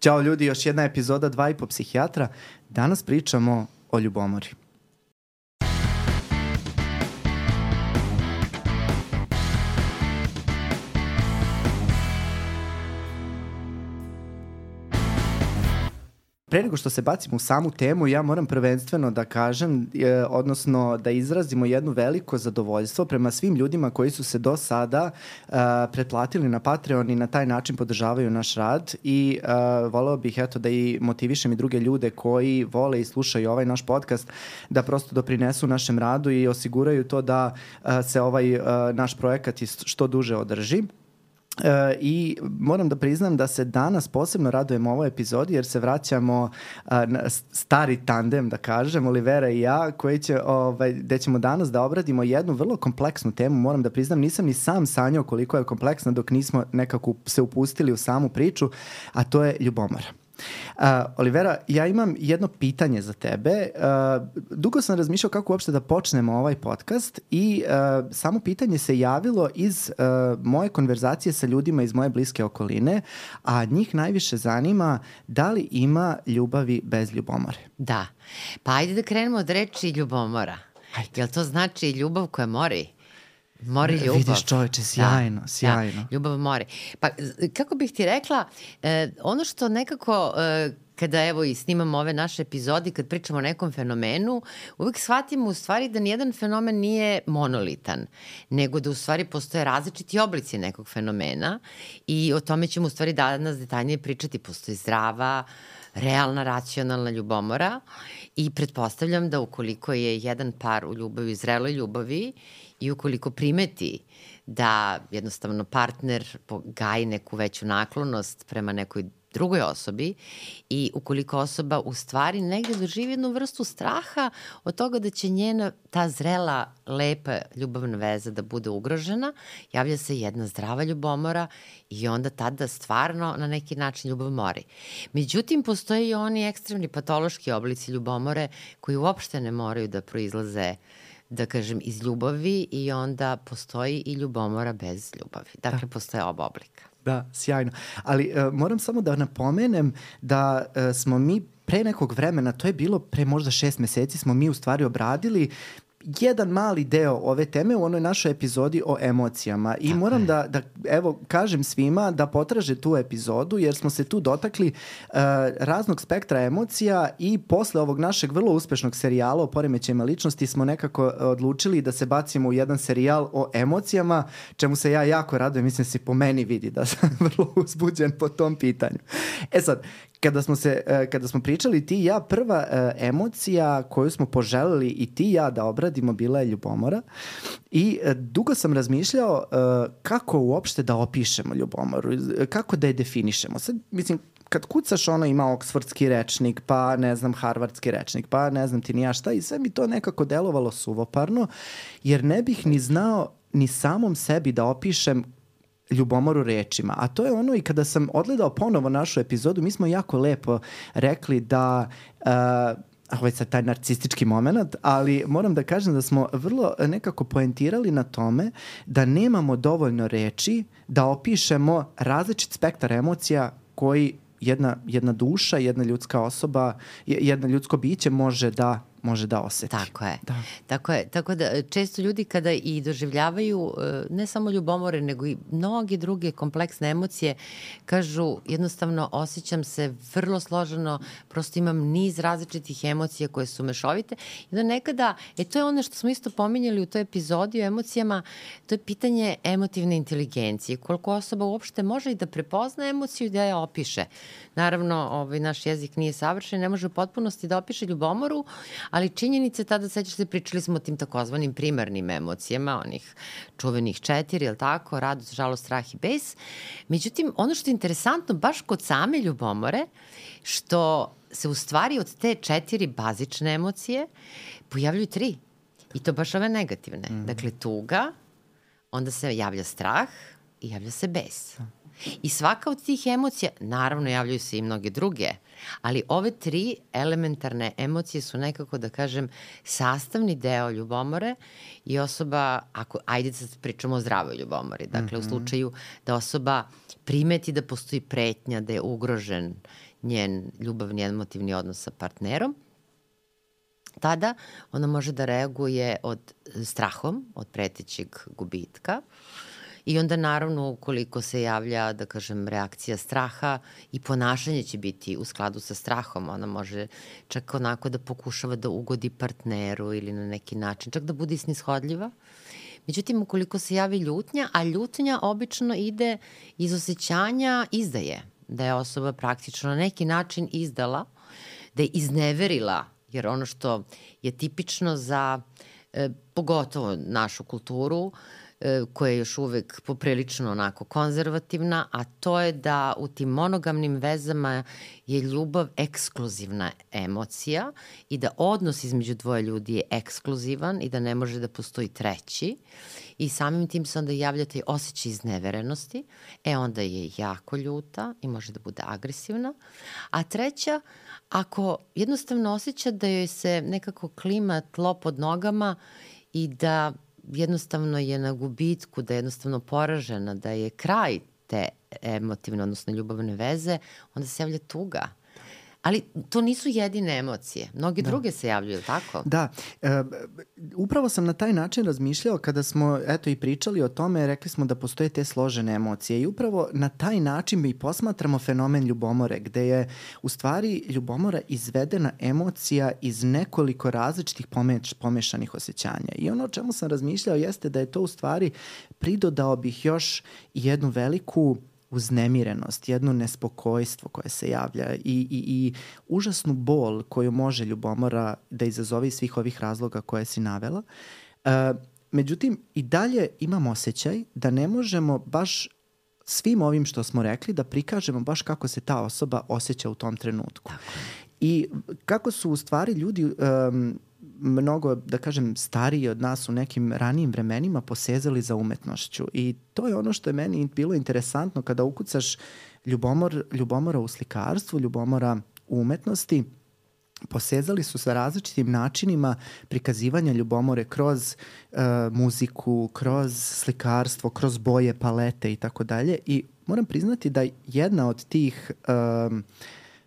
Ćao ljudi, još jedna epizoda dva i po psihijatra. Danas pričamo o ljubomori. Pre nego što se bacimo u samu temu, ja moram prvenstveno da kažem, e, odnosno da izrazimo jedno veliko zadovoljstvo prema svim ljudima koji su se do sada e, pretplatili na Patreon i na taj način podržavaju naš rad i e, voleo bih eto da i motivišem i druge ljude koji vole i slušaju ovaj naš podcast da prosto doprinesu našem radu i osiguraju to da e, se ovaj e, naš projekat što duže održi. E, I moram da priznam da se danas posebno radujem ovoj epizodi jer se vraćamo a, na stari tandem, da kažem, Olivera i ja, koji će, ovaj, gde ćemo danas da obradimo jednu vrlo kompleksnu temu. Moram da priznam, nisam ni sam sanjao koliko je kompleksna dok nismo nekako se upustili u samu priču, a to je ljubomora. Uh, Olivera, ja imam jedno pitanje za tebe. Uh, dugo sam razmišljao kako uopšte da počnemo ovaj podcast i uh, samo pitanje se javilo iz uh, moje konverzacije sa ljudima iz moje bliske okoline, a njih najviše zanima da li ima ljubavi bez ljubomore. Da. Pa ajde da krenemo od reči ljubomora. Ajde. Jel to znači ljubav koja mori? Mori ljubav. Vidiš čoveče, sjajno, da, sjajno. Da, ljubav mori. Pa kako bih ti rekla, eh, ono što nekako eh, kada evo i snimamo ove naše epizode, kad pričamo o nekom fenomenu, uvek shvatimo u stvari da nijedan fenomen nije monolitan, nego da u stvari postoje različiti oblici nekog fenomena i o tome ćemo u stvari danas detaljnije pričati. Postoji zdrava, realna, racionalna ljubomora i pretpostavljam da ukoliko je jedan par u ljubavi, zreloj ljubavi i ukoliko primeti da jednostavno partner gaji neku veću naklonost prema nekoj drugoj osobi i ukoliko osoba u stvari negde doživi jednu vrstu straha od toga da će njena ta zrela, lepa ljubavna veza da bude ugrožena, javlja se jedna zdrava ljubomora i onda tada stvarno na neki način ljubav mori. Međutim, postoje i oni ekstremni patološki oblici ljubomore koji uopšte ne moraju da proizlaze da kažem, iz ljubavi i onda postoji i ljubomora bez ljubavi. Dakle, da. postoje oba oblika. Da, sjajno. Ali uh, moram samo da napomenem da uh, smo mi pre nekog vremena, to je bilo pre možda šest meseci, smo mi u stvari obradili jedan mali deo ove teme u onoj našoj epizodi o emocijama i Tako moram da, da evo kažem svima da potraže tu epizodu jer smo se tu dotakli uh, raznog spektra emocija i posle ovog našeg vrlo uspešnog serijala o poremećajima ličnosti smo nekako odlučili da se bacimo u jedan serijal o emocijama čemu se ja jako radujem mislim da se po meni vidi da sam vrlo uzbuđen po tom pitanju. E sad, kada smo se e, kada smo pričali ti i ja prva e, emocija koju smo poželeli i ti i ja da obradimo bila je ljubomora. I e, dugo sam razmišljao kako uopšte da opišemo ljubomoru kako da je definišemo. Sad mislim kad kucaš ono ima oksfordski rečnik, pa ne znam harvardski rečnik, pa ne znam ti ni ja šta i sve mi to nekako delovalo suvoparno, jer ne bih ni znao ni samom sebi da opišem ljubomoru rečima. A to je ono i kada sam odgledao ponovo našu epizodu, mi smo jako lepo rekli da uh, ovo je sad taj narcistički moment, ali moram da kažem da smo vrlo nekako poentirali na tome da nemamo dovoljno reči da opišemo različit spektar emocija koji jedna, jedna duša, jedna ljudska osoba, jedno ljudsko biće može da može da oseti. Tako je. Da. Tako je. Tako da često ljudi kada i doživljavaju e, ne samo ljubomore, nego i mnoge druge kompleksne emocije, kažu jednostavno osjećam se vrlo složeno, prosto imam niz različitih emocija koje su mešovite. I da nekada, e to je ono što smo isto pominjali u toj epizodi o emocijama, to je pitanje emotivne inteligencije. Koliko osoba uopšte može i da prepozna emociju i da je opiše. Naravno, ovaj, naš jezik nije savršen, ne može u potpunosti da opiše ljubomoru, ali činjenice tada, sećaš se, pričali smo o tim takozvanim primarnim emocijama, onih čuvenih četiri, je li tako, radost, žalost, strah i bes. Međutim, ono što je interesantno, baš kod same ljubomore, što se u stvari od te četiri bazične emocije pojavljuju tri. I to baš ove negativne. Mm. Dakle, tuga, onda se javlja strah i javlja se bes. I svaka od tih emocija, naravno javljaju se i mnoge druge, ali ove tri elementarne emocije su nekako, da kažem, sastavni deo ljubomore i osoba, ako, ajde da pričamo o zdravoj ljubomori, dakle mm -hmm. u mhm. slučaju da osoba primeti da postoji pretnja, da je ugrožen njen ljubavni emotivni odnos sa partnerom, tada ona može da reaguje od strahom, od pretećeg gubitka, I onda naravno ukoliko se javlja, da kažem, reakcija straha i ponašanje će biti u skladu sa strahom. Ona može čak onako da pokušava da ugodi partneru ili na neki način, čak da bude snishodljiva. Međutim, ukoliko se javi ljutnja, a ljutnja obično ide iz osjećanja izdaje, da je osoba praktično na neki način izdala, da je izneverila, jer ono što je tipično za e, pogotovo našu kulturu, E, koja je još uvek poprilično onako konzervativna, a to je da u tim monogamnim vezama je ljubav ekskluzivna emocija i da odnos između dvoje ljudi je ekskluzivan i da ne može da postoji treći i samim tim se onda javlja taj osjećaj izneverenosti, e onda je jako ljuta i može da bude agresivna. A treća, ako jednostavno osjeća da joj se nekako klima tlo pod nogama i da jednostavno je na gubitku, da je jednostavno poražena, da je kraj te emotivne, odnosno ljubavne veze, onda se javlja tuga. Ali to nisu jedine emocije. Mnogi da. druge se javljaju, tako? Da. E, upravo sam na taj način razmišljao kada smo eto i pričali o tome, rekli smo da postoje te složene emocije i upravo na taj način mi posmatramo fenomen ljubomore, gde je u stvari ljubomora izvedena emocija iz nekoliko različitih pomeš, pomešanih osjećanja. I ono o čemu sam razmišljao jeste da je to u stvari pridodao bih još jednu veliku uznemirenost, jedno nespokojstvo koje se javlja i, i, i užasnu bol koju može ljubomora da izazove iz svih ovih razloga koje si navela. E, međutim, i dalje imamo osjećaj da ne možemo baš svim ovim što smo rekli da prikažemo baš kako se ta osoba osjeća u tom trenutku. Tako. I kako su u stvari ljudi um, mnogo, da kažem, stariji od nas u nekim ranijim vremenima posezali za umetnošću. I to je ono što je meni bilo interesantno kada ukucaš ljubomor, ljubomora u slikarstvu, ljubomora u umetnosti, posezali su sa različitim načinima prikazivanja ljubomore kroz uh, muziku, kroz slikarstvo, kroz boje, palete i tako dalje. I moram priznati da jedna od tih uh,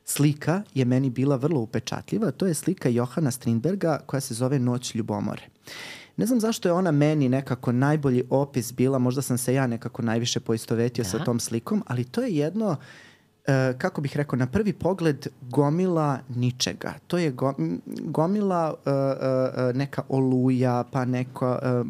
slika je meni bila vrlo upečatljiva. To je slika Johana Strindberga koja se zove Noć ljubomore. Ne znam zašto je ona meni nekako najbolji opis bila, možda sam se ja nekako najviše poistovetio da. sa tom slikom, ali to je jedno uh, e, kako bih rekao, na prvi pogled gomila ničega. To je go, gomila e, e, neka oluja, pa neko e,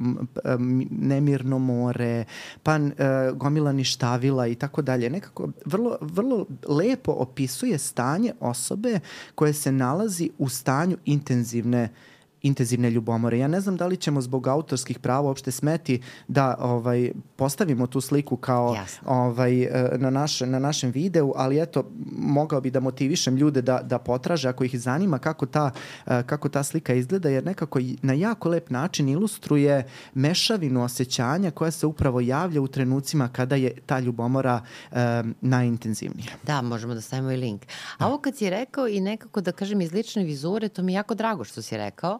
nemirno more, pa e, gomila ništavila i tako dalje. Nekako vrlo, vrlo lepo opisuje stanje osobe koje se nalazi u stanju intenzivne uh, intenzivne ljubomore. Ja ne znam da li ćemo zbog autorskih prava uopšte smeti da ovaj postavimo tu sliku kao ovaj e, na naš na našem videu, ali eto mogao bi da motivišem ljude da da potraže ako ih zanima kako ta e, kako ta slika izgleda jer nekako na jako lep način ilustruje mešavinu osjećanja koja se upravo javlja u trenucima kada je ta ljubomora um, najintenzivnija. Da, možemo da stavimo i link. A da. ovo kad si rekao i nekako da kažem iz lične vizure, to mi je jako drago što si rekao,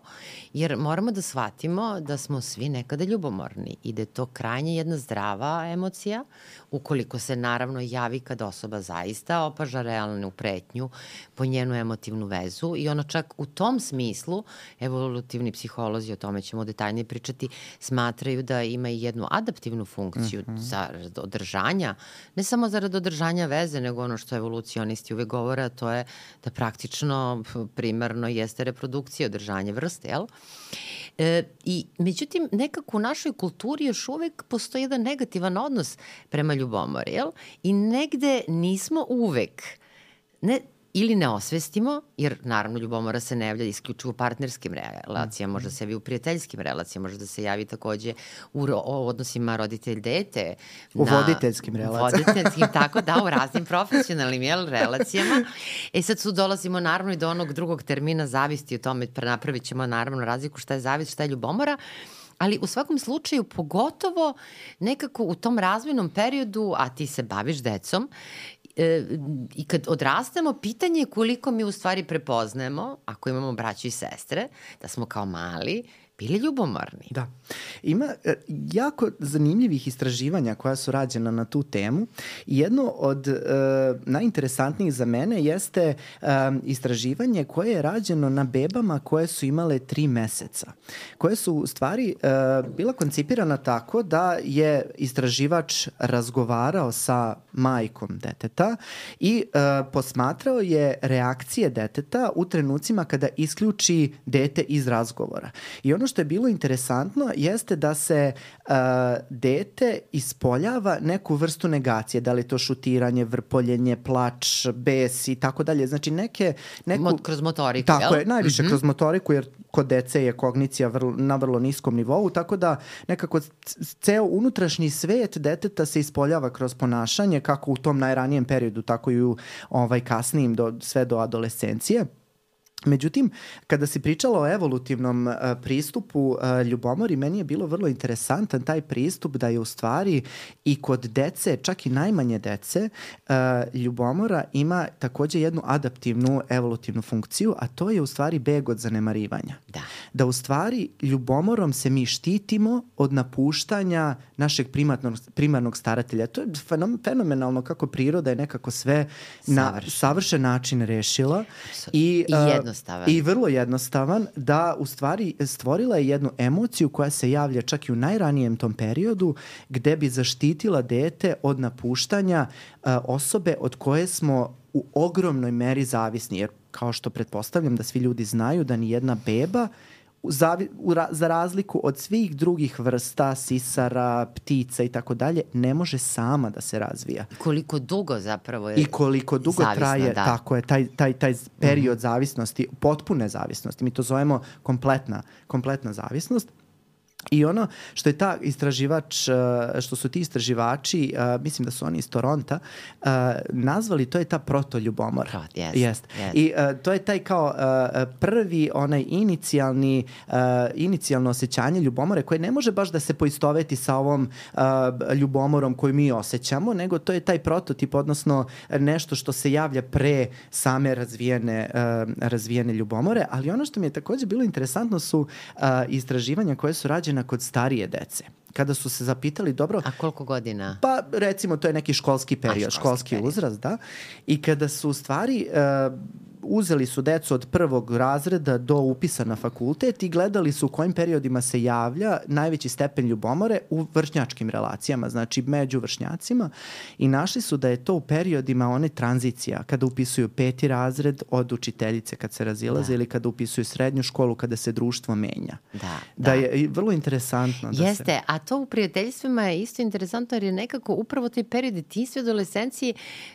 jer moramo da shvatimo da smo svi nekada ljubomorni. I da je to krajnje jedna zdrava emocija, ukoliko se naravno javi kad osoba zaista opaža realnu pretnju po njenu emotivnu vezu i ona čak u tom smislu, evolutivni psiholozi, o tome ćemo detaljnije pričati, smatraju da ima i jednu adaptivnu funkciju mm -hmm. za održanja, ne samo zarad održanja veze, nego ono što evolucionisti uvek govore, to je da praktično primarno jeste reprodukcija, održanje vrste, jel? E, I, međutim, nekako u našoj kulturi još uvek postoji jedan negativan odnos prema ljubomori, jel? I negde nismo uvek ne ili ne osvestimo, jer naravno ljubomora se ne javlja isključivo u partnerskim relacijama, može da se javi u prijateljskim relacijama, može da se javi takođe u odnosima roditelj-dete. U na, voditeljskim relacijama. Voditeljskim, tako da, u raznim profesionalnim jel, relacijama. E sad su dolazimo naravno i do onog drugog termina zavisti o tome, napravit ćemo naravno razliku šta je zavist, šta je ljubomora. ali u svakom slučaju pogotovo nekako u tom razvojnom periodu, a ti se baviš decom, e, i kad odrastemo, pitanje je koliko mi u stvari prepoznajemo, ako imamo braću i sestre, da smo kao mali, bili ljubomorni. Da. Ima e, jako zanimljivih istraživanja koja su rađena na tu temu. Jedno od e, najinteresantnijih za mene jeste e, istraživanje koje je rađeno na bebama koje su imale tri meseca. Koje su u stvari e, bila koncipirana tako da je istraživač razgovarao sa majkom deteta i e, posmatrao je reakcije deteta u trenucima kada isključi dete iz razgovora. I ono što je bilo interesantno jeste da se uh, dete ispoljava neku vrstu negacije, da li to šutiranje, vrpoljenje, plač, bes i tako dalje. Znači neke... Neku, Mot, kroz motoriku, tako jel? je, najviše Mhm. kroz motoriku, jer kod dece je kognicija vrlo, na vrlo niskom nivou, tako da nekako ceo unutrašnji svet deteta se ispoljava kroz ponašanje, kako u tom najranijem periodu, tako i u ovaj, kasnijim, do, sve do adolescencije. Međutim, kada si pričala o evolutivnom uh, pristupu uh, ljubomori, meni je bilo vrlo interesantan taj pristup da je u stvari i kod dece, čak i najmanje dece, uh, ljubomora ima takođe jednu adaptivnu evolutivnu funkciju, a to je u stvari beg od zanemarivanja. Da. Da u stvari ljubomorom se mi štitimo od napuštanja našeg primarnog, primarnog staratelja. To je fenom, fenomenalno kako priroda je nekako sve na Savršeno. savršen način rešila. I, I uh, jednostavan. I vrlo jednostavan, da u stvari stvorila je jednu emociju koja se javlja čak i u najranijem tom periodu, gde bi zaštitila dete od napuštanja uh, osobe od koje smo u ogromnoj meri zavisni, jer kao što pretpostavljam da svi ljudi znaju da ni jedna beba zavi, u ra, za razliku od svih drugih vrsta, sisara, ptica i tako dalje, ne može sama da se razvija. Koliko dugo zapravo je I koliko dugo zavisna, traje, da. Tako je, taj, taj, taj period zavisnosti, potpune zavisnosti. Mi to zovemo kompletna, kompletna zavisnost. I ono što je ta istraživač, uh, što su ti istraživači, uh, mislim da su oni iz Toronta, uh, nazvali, to je ta protoljubomora. Prot, jest, Jest. jest. I to je taj kao prvi onaj inicijalni inicijalno osjećanje ljubomore koje ne može baš da se poistoveti sa ovom ljubomorom koju mi osjećamo, nego to je taj prototip, odnosno nešto što se javlja pre same razvijene, razvijene ljubomore, ali ono što mi je takođe bilo interesantno su istraživanja koje su rađena kod starije dece. Kada su se zapitali, dobro, A koliko godina? Pa recimo to je neki školski period, školski školski period. uzrast, da. I kada su u stvari uh, uzeli su decu od prvog razreda do upisa na fakultet i gledali su u kojim periodima se javlja najveći stepen ljubomore u vršnjačkim relacijama, znači među vršnjacima i našli su da je to u periodima one tranzicija, kada upisuju peti razred od učiteljice kad se razilaze Da. ili kada upisuju srednju školu kada se društvo menja. Da, Da, da. je vrlo interesantno. Da se... Jeste, a to u prijateljstvima je isto interesantno jer je nekako upravo taj period detinjstva i adolescencije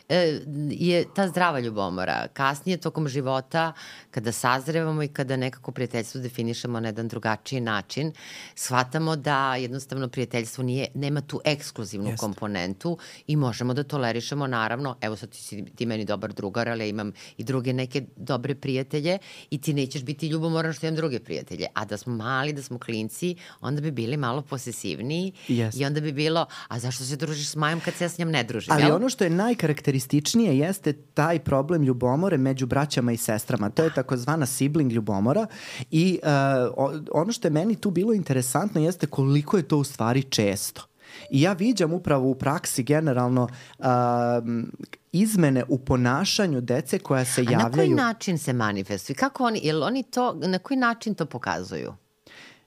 e, je ta zdrava ljubomora. Kasnije, tokom života, kada sazrevamo i kada nekako prijateljstvo definišemo na jedan drugačiji način, shvatamo da jednostavno prijateljstvo nije, nema tu ekskluzivnu Jeste. komponentu i možemo da tolerišemo, naravno, evo sad ti si ti meni dobar drugar, ali ja imam i druge neke dobre prijatelje i ti nećeš biti ljubomoran što imam druge prijatelje. A da smo mali, da smo klinci, onda bi bili malo posesivniji Jeste. i onda bi bilo, a zašto se družiš s Majom kad se ja s njom ne družim? Ali jel? ono što je najkarakterističnije jeste taj problem ljubomore među braćama i sestrama. To je takozvana sibling ljubomora i uh, ono što je meni tu bilo interesantno jeste koliko je to u stvari često. I ja viđam upravo u praksi generalno um, izmene u ponašanju dece koja se A na koji javljaju način se manifestuju? Kako oni, jel oni to, na koji način to pokazuju?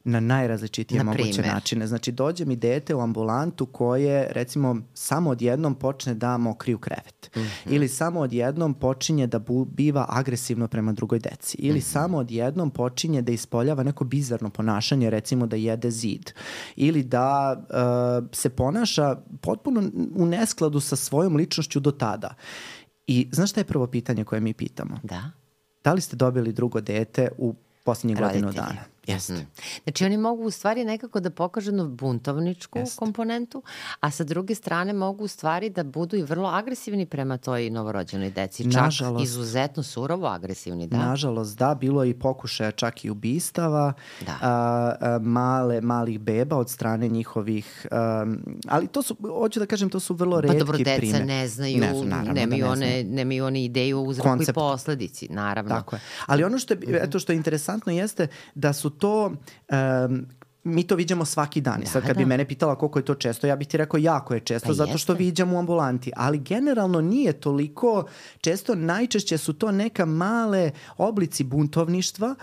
Na najrazličitije Na moguće primer? načine. Znači, dođe mi dete u ambulantu koje, recimo, samo odjednom počne da mokri u krevet. Mhm. Ili samo odjednom počinje da bu, biva agresivno prema drugoj deci. Ili Mhm. samo odjednom počinje da ispoljava neko bizarno ponašanje, recimo da jede zid. Ili da uh, se ponaša potpuno u neskladu sa svojom ličnošću do tada. I znaš šta je prvo pitanje koje mi pitamo? Da? Da li ste dobili drugo dete u posljednjih godinu dana? Jeste. Mm. Znači oni mogu u stvari nekako da pokažu jednu buntovničku Jeste. komponentu, a sa druge strane mogu u stvari da budu i vrlo agresivni prema toj novorođenoj deci. Čak Nažalost, izuzetno surovo agresivni, da. Nažalost, da, bilo je i pokušaja čak i ubistava da. a, a, male, malih beba od strane njihovih, a, ali to su, hoću da kažem, to su vrlo redki primjer. Pa dobro, deca ne znaju, ne, su, naravno, nemaju, da ne one, nemaju one ideju o uzroku Koncept. i posledici, naravno. Tako je. Ali ono što je, mhm. eto što je interesantno jeste da su to um, mi to viđamo svaki dan. Da, Sad kad da. bi mene pitala koliko je to često, ja bih ti rekao jako je često, pa zato što viđam u ambulanti. Ali generalno nije toliko često, najčešće su to neka male oblici buntovništva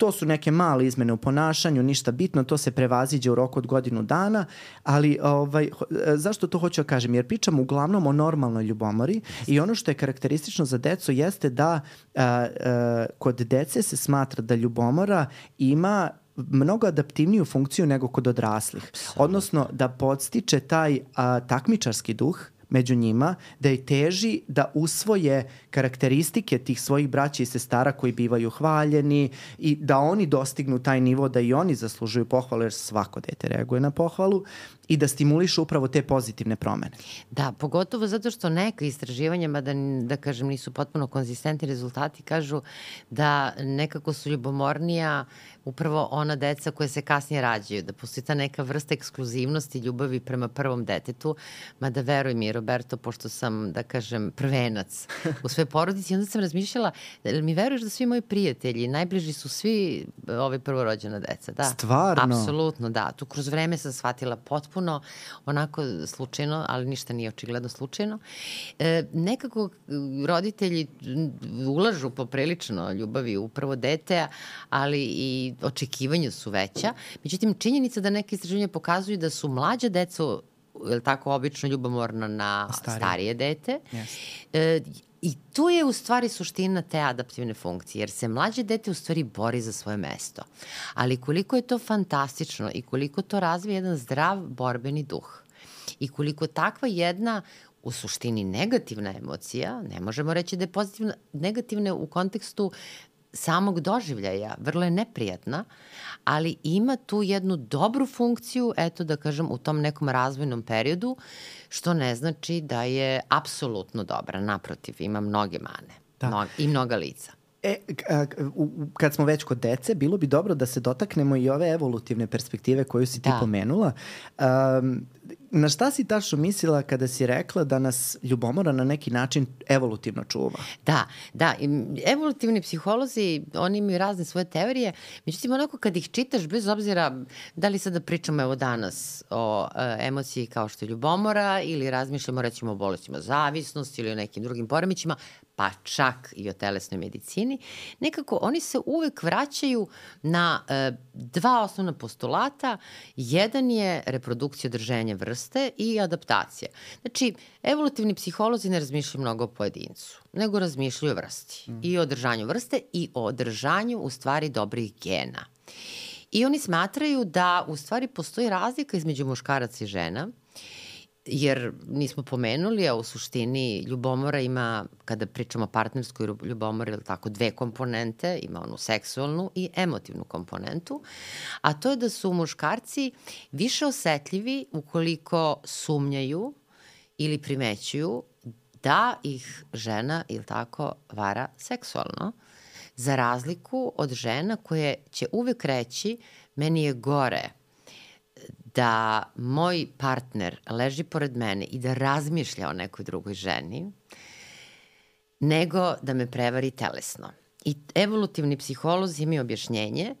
to su neke male izmene u ponašanju, ništa bitno, to se prevaziđe u roku od godinu dana, ali ovaj, zašto to hoću da kažem? Jer pričam uglavnom o normalnoj ljubomori i ono što je karakteristično za decu jeste da a, a, kod dece se smatra da ljubomora ima mnogo adaptivniju funkciju nego kod odraslih. Odnosno da podstiče taj a, takmičarski duh među njima, da je teži da usvoje karakteristike tih svojih braća i sestara koji bivaju hvaljeni i da oni dostignu taj nivo da i oni zaslužuju pohvalu jer svako dete reaguje na pohvalu i da stimulišu upravo te pozitivne promene. Da, pogotovo zato što neka istraživanja, mada da kažem nisu potpuno konzistentni rezultati, kažu da nekako su ljubomornija upravo ona deca koje se kasnije rađaju, da postoji ta neka vrsta ekskluzivnosti ljubavi prema prvom detetu, mada veruj mi Roberto, pošto sam, da kažem, prvenac u sve porodici, onda sam razmišljala, da mi veruješ da svi moji prijatelji, najbliži su svi ove prvorođena deca, da. Stvarno? Apsolutno, da. Tu kroz vreme sam shvatila potpuno onako slučajno, ali ništa nije očigledno slučajno. E, nekako roditelji ulažu poprilično ljubavi u prvo dete, ali i očekivanja su veća. Međutim, činjenica da neke istraživanja pokazuju da su mlađa deca je tako obično ljubomorna na starije, starije dete. Yes. E, I tu je u stvari suština te adaptivne funkcije, jer se mlađe dete u stvari bori za svoje mesto. Ali koliko je to fantastično i koliko to razvije jedan zdrav borbeni duh i koliko takva jedna u suštini negativna emocija, ne možemo reći da je pozitivna, negativna u kontekstu samog doživljaja, vrlo je neprijatna, ali ima tu jednu dobru funkciju, eto da kažem, u tom nekom razvojnom periodu, što ne znači da je apsolutno dobra. Naprotiv, ima mnoge mane da. Mnog, i mnoga lica. E, kad smo već kod dece, bilo bi dobro da se dotaknemo i ove evolutivne perspektive koju si ti da. pomenula. Um, na šta si tačno mislila kada si rekla da nas ljubomora na neki način evolutivno čuva? Da, da. Evolutivni psiholozi, oni imaju razne svoje teorije, međutim onako kad ih čitaš, bez obzira da li sada pričamo evo danas o e, emociji kao što je ljubomora ili razmišljamo recimo o bolestima zavisnosti ili o nekim drugim poremećima, pa čak i o telesnoj medicini, nekako oni se uvek vraćaju na e, dva osnovna postulata. Jedan je reprodukcija održenja vrste i adaptacija. Znači, evolutivni psiholozi ne razmišljaju mnogo o pojedincu, nego razmišljaju o vrsti. Mm. I o održanju vrste i o održanju u stvari dobrih gena. I oni smatraju da u stvari postoji razlika između muškaraca i žena jer nismo pomenuli, a u suštini ljubomora ima, kada pričamo o partnerskoj ljubomori, ili tako, dve komponente, ima onu seksualnu i emotivnu komponentu, a to je da su muškarci više osetljivi ukoliko sumnjaju ili primećuju da ih žena, ili tako, vara seksualno, za razliku od žena koje će uvek reći meni je gore da moj partner leži pored mene i da razmišlja o nekoj drugoj ženi, nego da me prevari telesno. I evolutivni psiholozi imaju objašnjenje.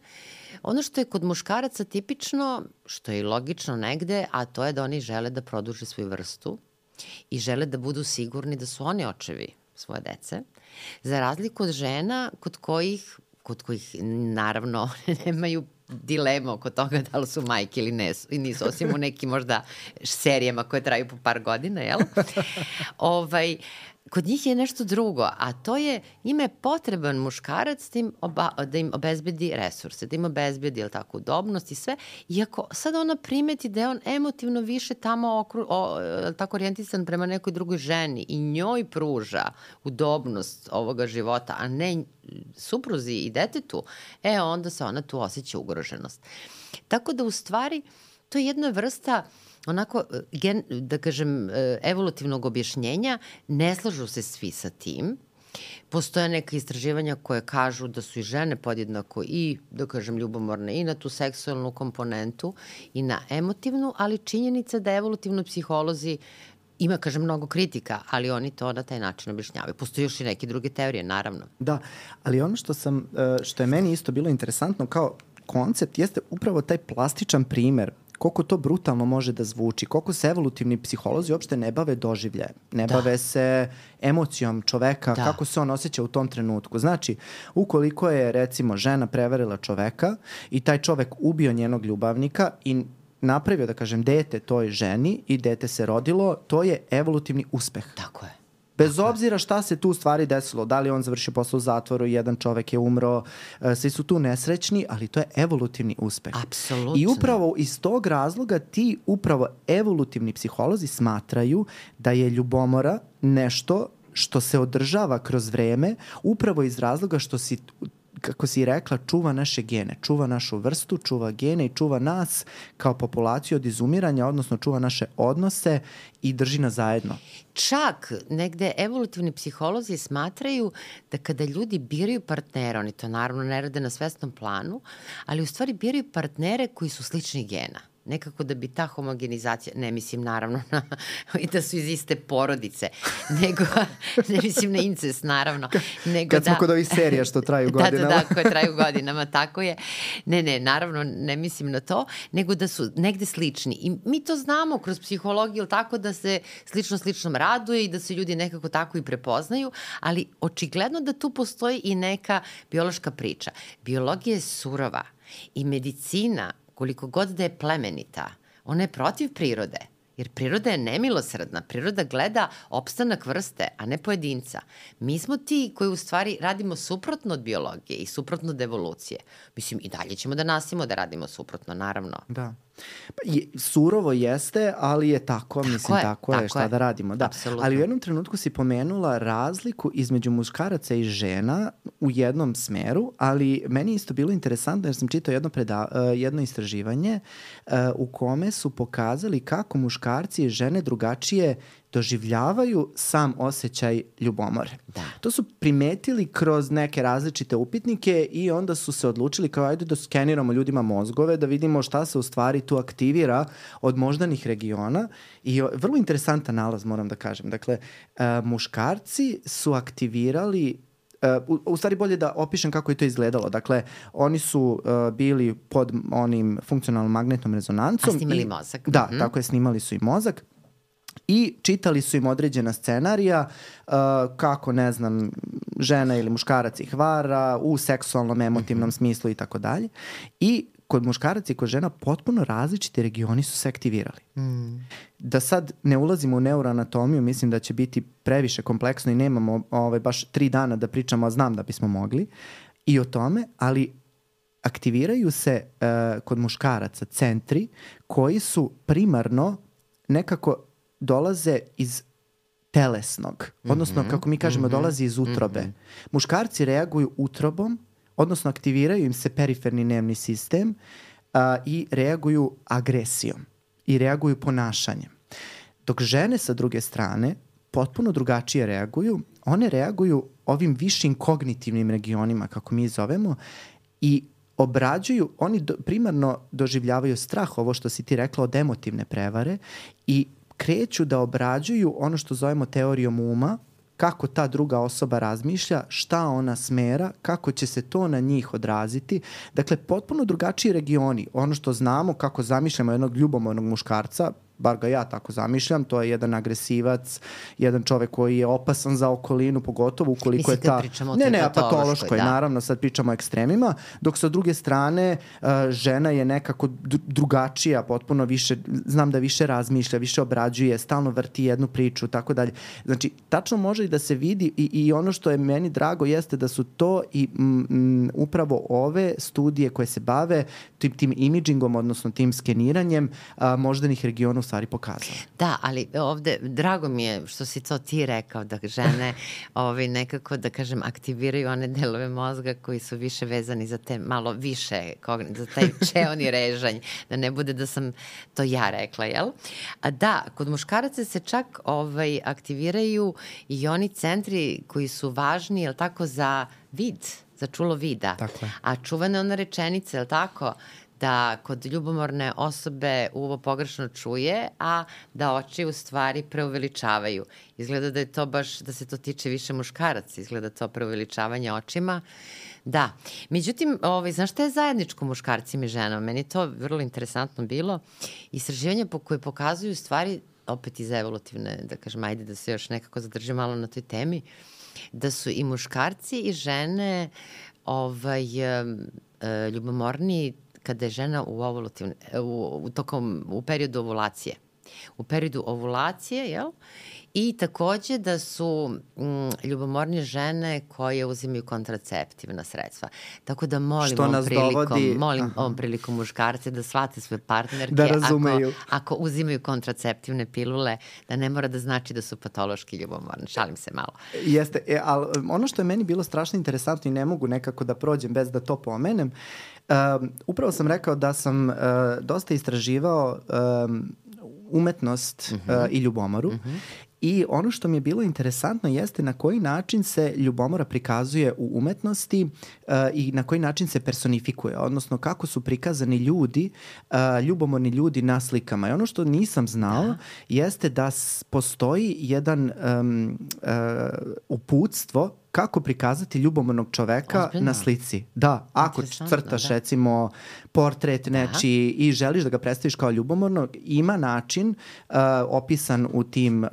Ono što je kod muškaraca tipično, što je i logično negde, a to je da oni žele da produže svoju vrstu i žele da budu sigurni da su oni očevi svoje dece, za razliku od žena kod kojih kod kojih naravno nemaju dilema oko toga da li su majke ili ne, i nisu, osim u nekim možda serijama koje traju po par godina, jel? ovaj, kod njih je nešto drugo, a to je, njima je potreban muškarac da im, oba, da im obezbedi resurse, da im obezbedi, jel tako, udobnost i sve. Iako sad ona primeti da je on emotivno više tamo okru, o, tako orijentisan prema nekoj drugoj ženi i njoj pruža udobnost ovoga života, a ne supruzi i detetu, e onda se ona tu osjeća ugroženost. Tako da u stvari to je jedna vrsta uh, onako, e, gen, da kažem, e, evolutivnog objašnjenja, ne slažu se svi sa tim. Postoje neka istraživanja koje kažu da su i žene podjednako i, da kažem, ljubomorne i na tu seksualnu komponentu i na emotivnu, ali činjenica da evolutivno psiholozi ima, kažem, mnogo kritika, ali oni to na taj način objašnjavaju. Postoje još i neke druge teorije, naravno. Da, ali ono što sam, e, što je meni isto bilo interesantno kao koncept jeste upravo taj plastičan primer koliko to brutalno može da zvuči, koliko se evolutivni psiholozi uopšte ne bave doživljajem, ne da. bave se emocijom čoveka, da. kako se on osjeća u tom trenutku. Znači, ukoliko je recimo žena prevarila čoveka i taj čovek ubio njenog ljubavnika i napravio, da kažem, dete toj ženi i dete se rodilo, to je evolutivni uspeh. Tako je. Bez obzira šta se tu stvari desilo, da li on završio posao u zatvoru, jedan čovek je umro, e, svi su tu nesrećni, ali to je evolutivni uspeh. Apsolutno. I upravo iz tog razloga ti upravo evolutivni psiholozi smatraju da je ljubomora nešto što se održava kroz vreme upravo iz razloga što si kako si rekla, čuva naše gene, čuva našu vrstu, čuva gene i čuva nas kao populaciju od izumiranja, odnosno čuva naše odnose i drži nas zajedno. Čak negde evolutivni psiholozi smatraju da kada ljudi biraju partnera, oni to naravno ne rade na svesnom planu, ali u stvari biraju partnere koji su sličnih gena nekako da bi ta homogenizacija, ne mislim naravno na, i da su iz iste porodice, nego, ne mislim na incest naravno. Nego Kad da, smo kod ovih serija što traju godinama. da, da, da, koje traju godinama, tako je. Ne, ne, naravno ne mislim na to, nego da su negde slični. I mi to znamo kroz psihologiju, tako da se slično sličnom raduje i da se ljudi nekako tako i prepoznaju, ali očigledno da tu postoji i neka biološka priča. Biologija je surova i medicina koliko god da je plemenita, ona je protiv prirode. Jer priroda je nemilosredna, priroda gleda opstanak vrste, a ne pojedinca. Mi smo ti koji u stvari radimo suprotno od biologije i suprotno od evolucije. Mislim, i dalje ćemo da nasimo da radimo suprotno, naravno. Da. Pa, je, surovo jeste, ali je tako, tako mislim, je, tako, tako je, šta je. da radimo. Da. Absolutno. Ali u jednom trenutku si pomenula razliku između muškaraca i žena u jednom smeru, ali meni isto bilo interesantno jer sam čitao jedno, preda, uh, jedno istraživanje uh, u kome su pokazali kako muškarci i žene drugačije doživljavaju sam osjećaj ljubomore. Da. To su primetili kroz neke različite upitnike i onda su se odlučili kao ajde da skeniramo ljudima mozgove, da vidimo šta se u stvari tu aktivira od moždanih regiona i vrlo interesantan nalaz moram da kažem. Dakle, uh, muškarci su aktivirali Uh, u, u stvari bolje da opišem kako je to izgledalo. Dakle, oni su uh, bili pod onim funkcionalnom magnetnom rezonancom. A snimali i, mozak. Da, mm -hmm. tako je, snimali su i mozak i čitali su im određena scenarija uh, kako, ne znam, žena ili muškarac ih vara u seksualnom, emotivnom -hmm. smislu i tako dalje. I kod muškaraca i kod žena potpuno različiti regioni su se aktivirali. Mm. Da sad ne ulazimo u neuroanatomiju, mislim da će biti previše kompleksno i nemamo ovaj, baš tri dana da pričamo, a znam da bismo mogli i o tome, ali aktiviraju se uh, kod muškaraca centri koji su primarno nekako dolaze iz telesnog, odnosno, mm -hmm, kako mi kažemo, mm -hmm, dolazi iz utrobe. Mm -hmm. Muškarci reaguju utrobom, odnosno aktiviraju im se periferni nervni sistem a, i reaguju agresijom i reaguju ponašanjem. Dok žene sa druge strane potpuno drugačije reaguju, one reaguju ovim višim kognitivnim regionima, kako mi zovemo, i obrađuju, oni do, primarno doživljavaju strah, ovo što si ti rekla od emotivne prevare i kreću da obrađuju ono što zovemo teorijom uma, kako ta druga osoba razmišlja, šta ona smera, kako će se to na njih odraziti. Dakle, potpuno drugačiji regioni. Ono što znamo, kako zamišljamo jednog ljubomornog muškarca, bar ga ja tako zamišljam, to je jedan agresivac, jedan čovek koji je opasan za okolinu, pogotovo ukoliko Mislim, je ta... ne, ne, patološkoj, patološkoj, da. naravno, sad pričamo o ekstremima, dok sa druge strane uh, žena je nekako dru- drugačija, potpuno više, znam da više razmišlja, više obrađuje, stalno vrti jednu priču, tako dalje. Znači, tačno može i da se vidi i, i ono što je meni drago jeste da su to i m, m, upravo ove studije koje se bave tim, tim imidžingom, odnosno tim skeniranjem a, moždanih regiona u stvari pokazale. Da, ali ovde, drago mi je što si to ti rekao, da žene ovaj, nekako, da kažem, aktiviraju one delove mozga koji su više vezani za te malo više, za taj čeoni režanj, da ne bude da sam to ja rekla, jel? A da, kod muškaraca se čak ovaj, aktiviraju i oni centri koji su važni, jel tako, za vid, za čulo vida. Tako je. A čuvena ona rečenica, jel tako, da kod ljubomorne osobe uvo pogrešno čuje, a da oči u stvari preuveličavaju. Izgleda da je to baš, da se to tiče više muškaraca, izgleda to preuveličavanje očima. Da. Međutim, ovaj, znaš šta je zajedničko muškarcima i ženama? Meni to vrlo interesantno bilo. Istraživanja po koje pokazuju stvari, opet iz evolutivne, da kažem, ajde da se još nekako zadržim malo na toj temi, da su i muškarci i žene ovaj, e, ljubomorniji kada je žena u, ovulativne, u, u, tokom, u periodu ovulacije. U periodu ovulacije, jel? I takođe da su mm, ljubomornije žene koje uzimaju kontraceptivna sredstva. Tako da molim Što ovom prilikom, dovodi- molim Aha. ovom prilikom muškarce da shvate svoje partnerke Da razumeju. Ako, ako uzimaju kontraceptivne pilule, da ne mora da znači da su patološki ljubomorni. Šalim se malo. Jeste, e, ali ono što je meni bilo strašno interesantno i ne mogu nekako da prođem bez da to pomenem, um, upravo sam rekao da sam uh, dosta istraživao um, umetnost uh, i ljubomoru I ono što mi je bilo interesantno jeste na koji način se ljubomora prikazuje u umetnosti uh, i na koji način se personifikuje, odnosno kako su prikazani ljudi, uh, ljubomorni ljudi na slikama. I ono što nisam znao da. jeste da postoji jedan um, uh, uputstvo kako prikazati ljubomornog čoveka Ozbiljno? na slici. Da, ako crtaš da. recimo portret nečiji i želiš da ga predstaviš kao ljubomornog, ima način uh, opisan u tim uh,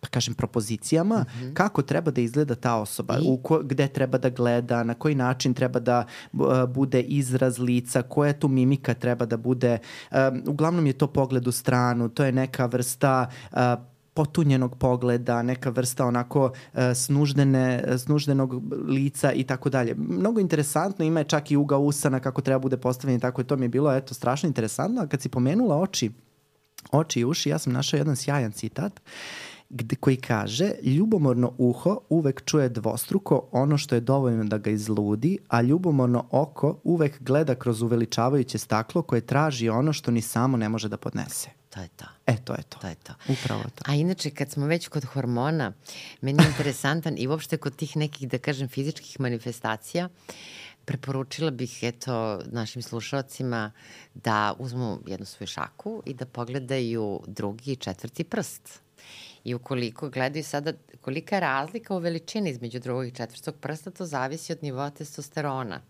pa kažem, propozicijama, mm -hmm. kako treba da izgleda ta osoba, I? u ko, gde treba da gleda, na koji način treba da uh, bude izraz lica, koja tu mimika treba da bude. Um, uglavnom je to pogled u stranu, to je neka vrsta uh, potunjenog pogleda, neka vrsta onako uh, snuždene, snuždenog lica i tako dalje. Mnogo interesantno, ima je čak i uga usana kako treba bude postavljen i tako je to mi je bilo eto strašno interesantno, a kad si pomenula oči, oči i uši, ja sam našao jedan sjajan citat gde, koji kaže ljubomorno uho uvek čuje dvostruko ono što je dovoljno da ga izludi, a ljubomorno oko uvek gleda kroz uveličavajuće staklo koje traži ono što ni samo ne može da podnese. To je to. E, to je to. To je to. Upravo to. A inače, kad smo već kod hormona, meni je interesantan i uopšte kod tih nekih, da kažem, fizičkih manifestacija, preporučila bih, eto, našim slušalcima da uzmu jednu svoju šaku i da pogledaju drugi i četvrti prst. I ukoliko gledaju sada kolika je razlika u veličini između drugog i četvrtog prsta, to zavisi od nivoa testosterona.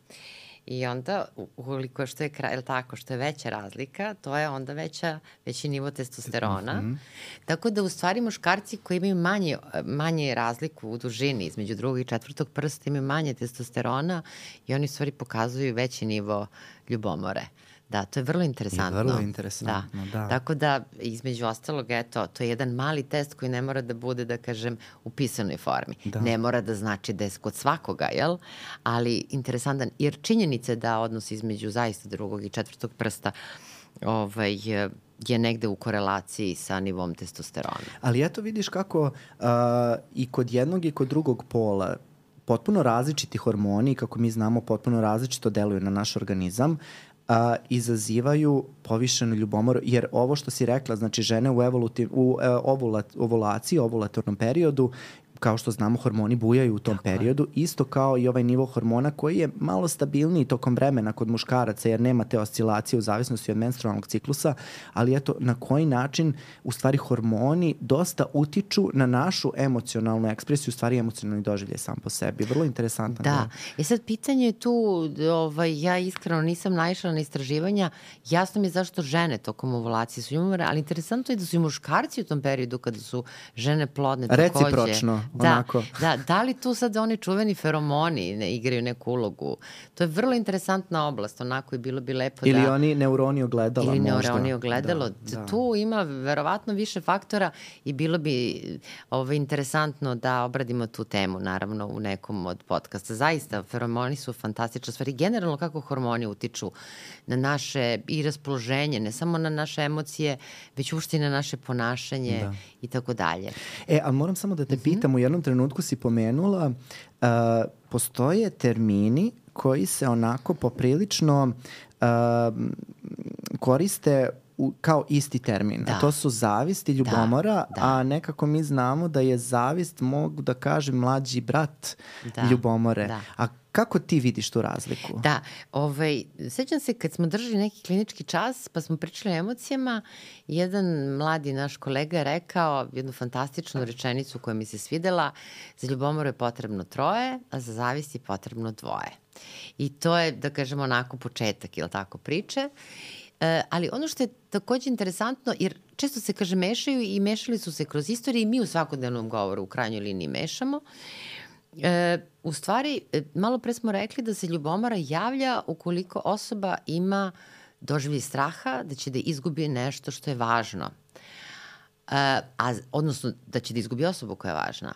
I onda, ukoliko što je, kra- je li tako, što je veća razlika, to je onda veća, veći nivo testosterona. Mm -hmm. Tako da, u stvari, muškarci koji imaju manje, manje razliku u dužini između drugog i četvrtog prsta imaju manje testosterona i oni u stvari pokazuju veći nivo ljubomore. Da, to je vrlo interesantno. vrlo interesantno, da. Tako da, između ostalog, eto, to je jedan mali test koji ne mora da bude, da kažem, u pisanoj formi. Da. Ne mora da znači da je kod svakoga, jel? Ali interesantan, jer činjenica je da odnos između zaista drugog i četvrtog prsta ovaj, je- negde u korelaciji sa nivom testosterona. Ali eto vidiš kako uh, i kod jednog i kod drugog pola potpuno različiti hormoni, kako mi znamo, potpuno različito deluju na naš organizam, a, izazivaju povišenu ljubomoru, jer ovo što si rekla, znači žene u, evolutiv, u e, ovula, ovulaciji, ovulatornom periodu, kao što znamo, hormoni bujaju u tom Tako je. periodu, isto kao i ovaj nivo hormona koji je malo stabilniji tokom vremena kod muškaraca, jer nema te oscilacije u zavisnosti od menstrualnog ciklusa, ali eto, na koji način u stvari hormoni dosta utiču na našu emocionalnu ekspresiju, u stvari emocionalni doživljaj sam po sebi. Vrlo interesantan. Da. E sad, pitanje je tu, ovaj, ja iskreno nisam naišla na istraživanja, jasno mi je zašto žene tokom ovulacije su ljubomorne, ali interesantno je da su i muškarci u tom periodu kada su žene plodne takođe. Recipročno, da, onako. Da, da li tu sad oni čuveni feromoni ne igraju neku ulogu? To je vrlo interesantna oblast, onako i bilo bi lepo Ili da... oni neuroni ogledala Ili možda. neuroni ogledalo. Da, da. Tu ima verovatno više faktora i bilo bi ovaj, interesantno da obradimo tu temu, naravno, u nekom od podcasta. Zaista, feromoni su fantastične stvari. Generalno, kako hormoni utiču na naše i raspoloženje, ne samo na naše emocije, već uopšte i na naše ponašanje Da. i tako dalje. E, ali moram samo da te pitam, u jednom trenutku si pomenula, uh, postoje termini koji se onako poprilično uh, koriste u, kao isti termin. Da. A to su zavist i ljubomora, da. a nekako mi znamo da je zavist, mogu da kažem, mlađi brat Da, ljubomore. da. A kako ti vidiš tu razliku? Da, ovaj, sećam se kad smo držali neki klinički čas pa smo pričali o emocijama, jedan mladi naš kolega je rekao jednu fantastičnu rečenicu koja mi se svidela, za ljubomoru je potrebno troje, a za zavist je potrebno dvoje. I to je, da kažemo, onako početak, ili tako, priče. E, ali ono što je takođe interesantno, jer često se kaže mešaju i mešali su se kroz istoriju i mi u svakodnevnom govoru u krajnjoj liniji mešamo. E, u stvari, e, malo pre smo rekli da se ljubomora javlja ukoliko osoba ima doživlje straha da će da izgubi nešto što je važno. E, a, odnosno da će da izgubi osobu koja je važna.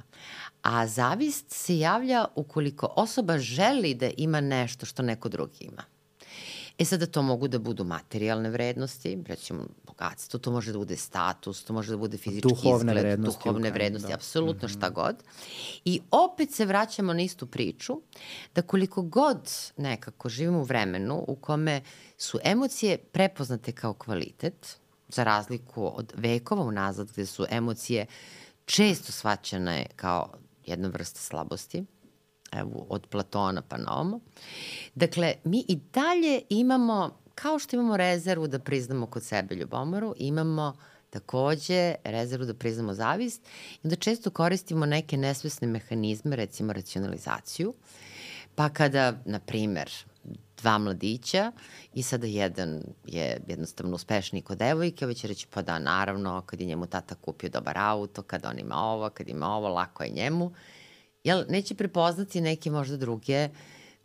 A zavist se javlja ukoliko osoba želi da ima nešto što neko drugi ima. E sada to mogu da budu materijalne vrednosti, recimo bogatstvo, to može da bude status, to može da bude fizički Duhovne izgled, vrednosti duhovne vrednosti, da. apsolutno šta god. I opet se vraćamo na istu priču, da koliko god nekako živimo u vremenu u kome su emocije prepoznate kao kvalitet, za razliku od vekova unazad gde su emocije često shvaćane kao jedna vrsta slabosti, evo, od Platona pa na omo. Dakle, mi i dalje imamo, kao što imamo rezervu da priznamo kod sebe ljubomoru, imamo takođe rezervu da priznamo zavist i onda često koristimo neke nesvesne mehanizme, recimo racionalizaciju, pa kada, na primer, dva mladića i sada jedan je jednostavno uspešniji kod devojke, ovaj će reći pa da naravno kad je njemu tata kupio dobar auto, kad on ima ovo, kad ima ovo, lako je njemu. Jel, neće prepoznati neke možda druge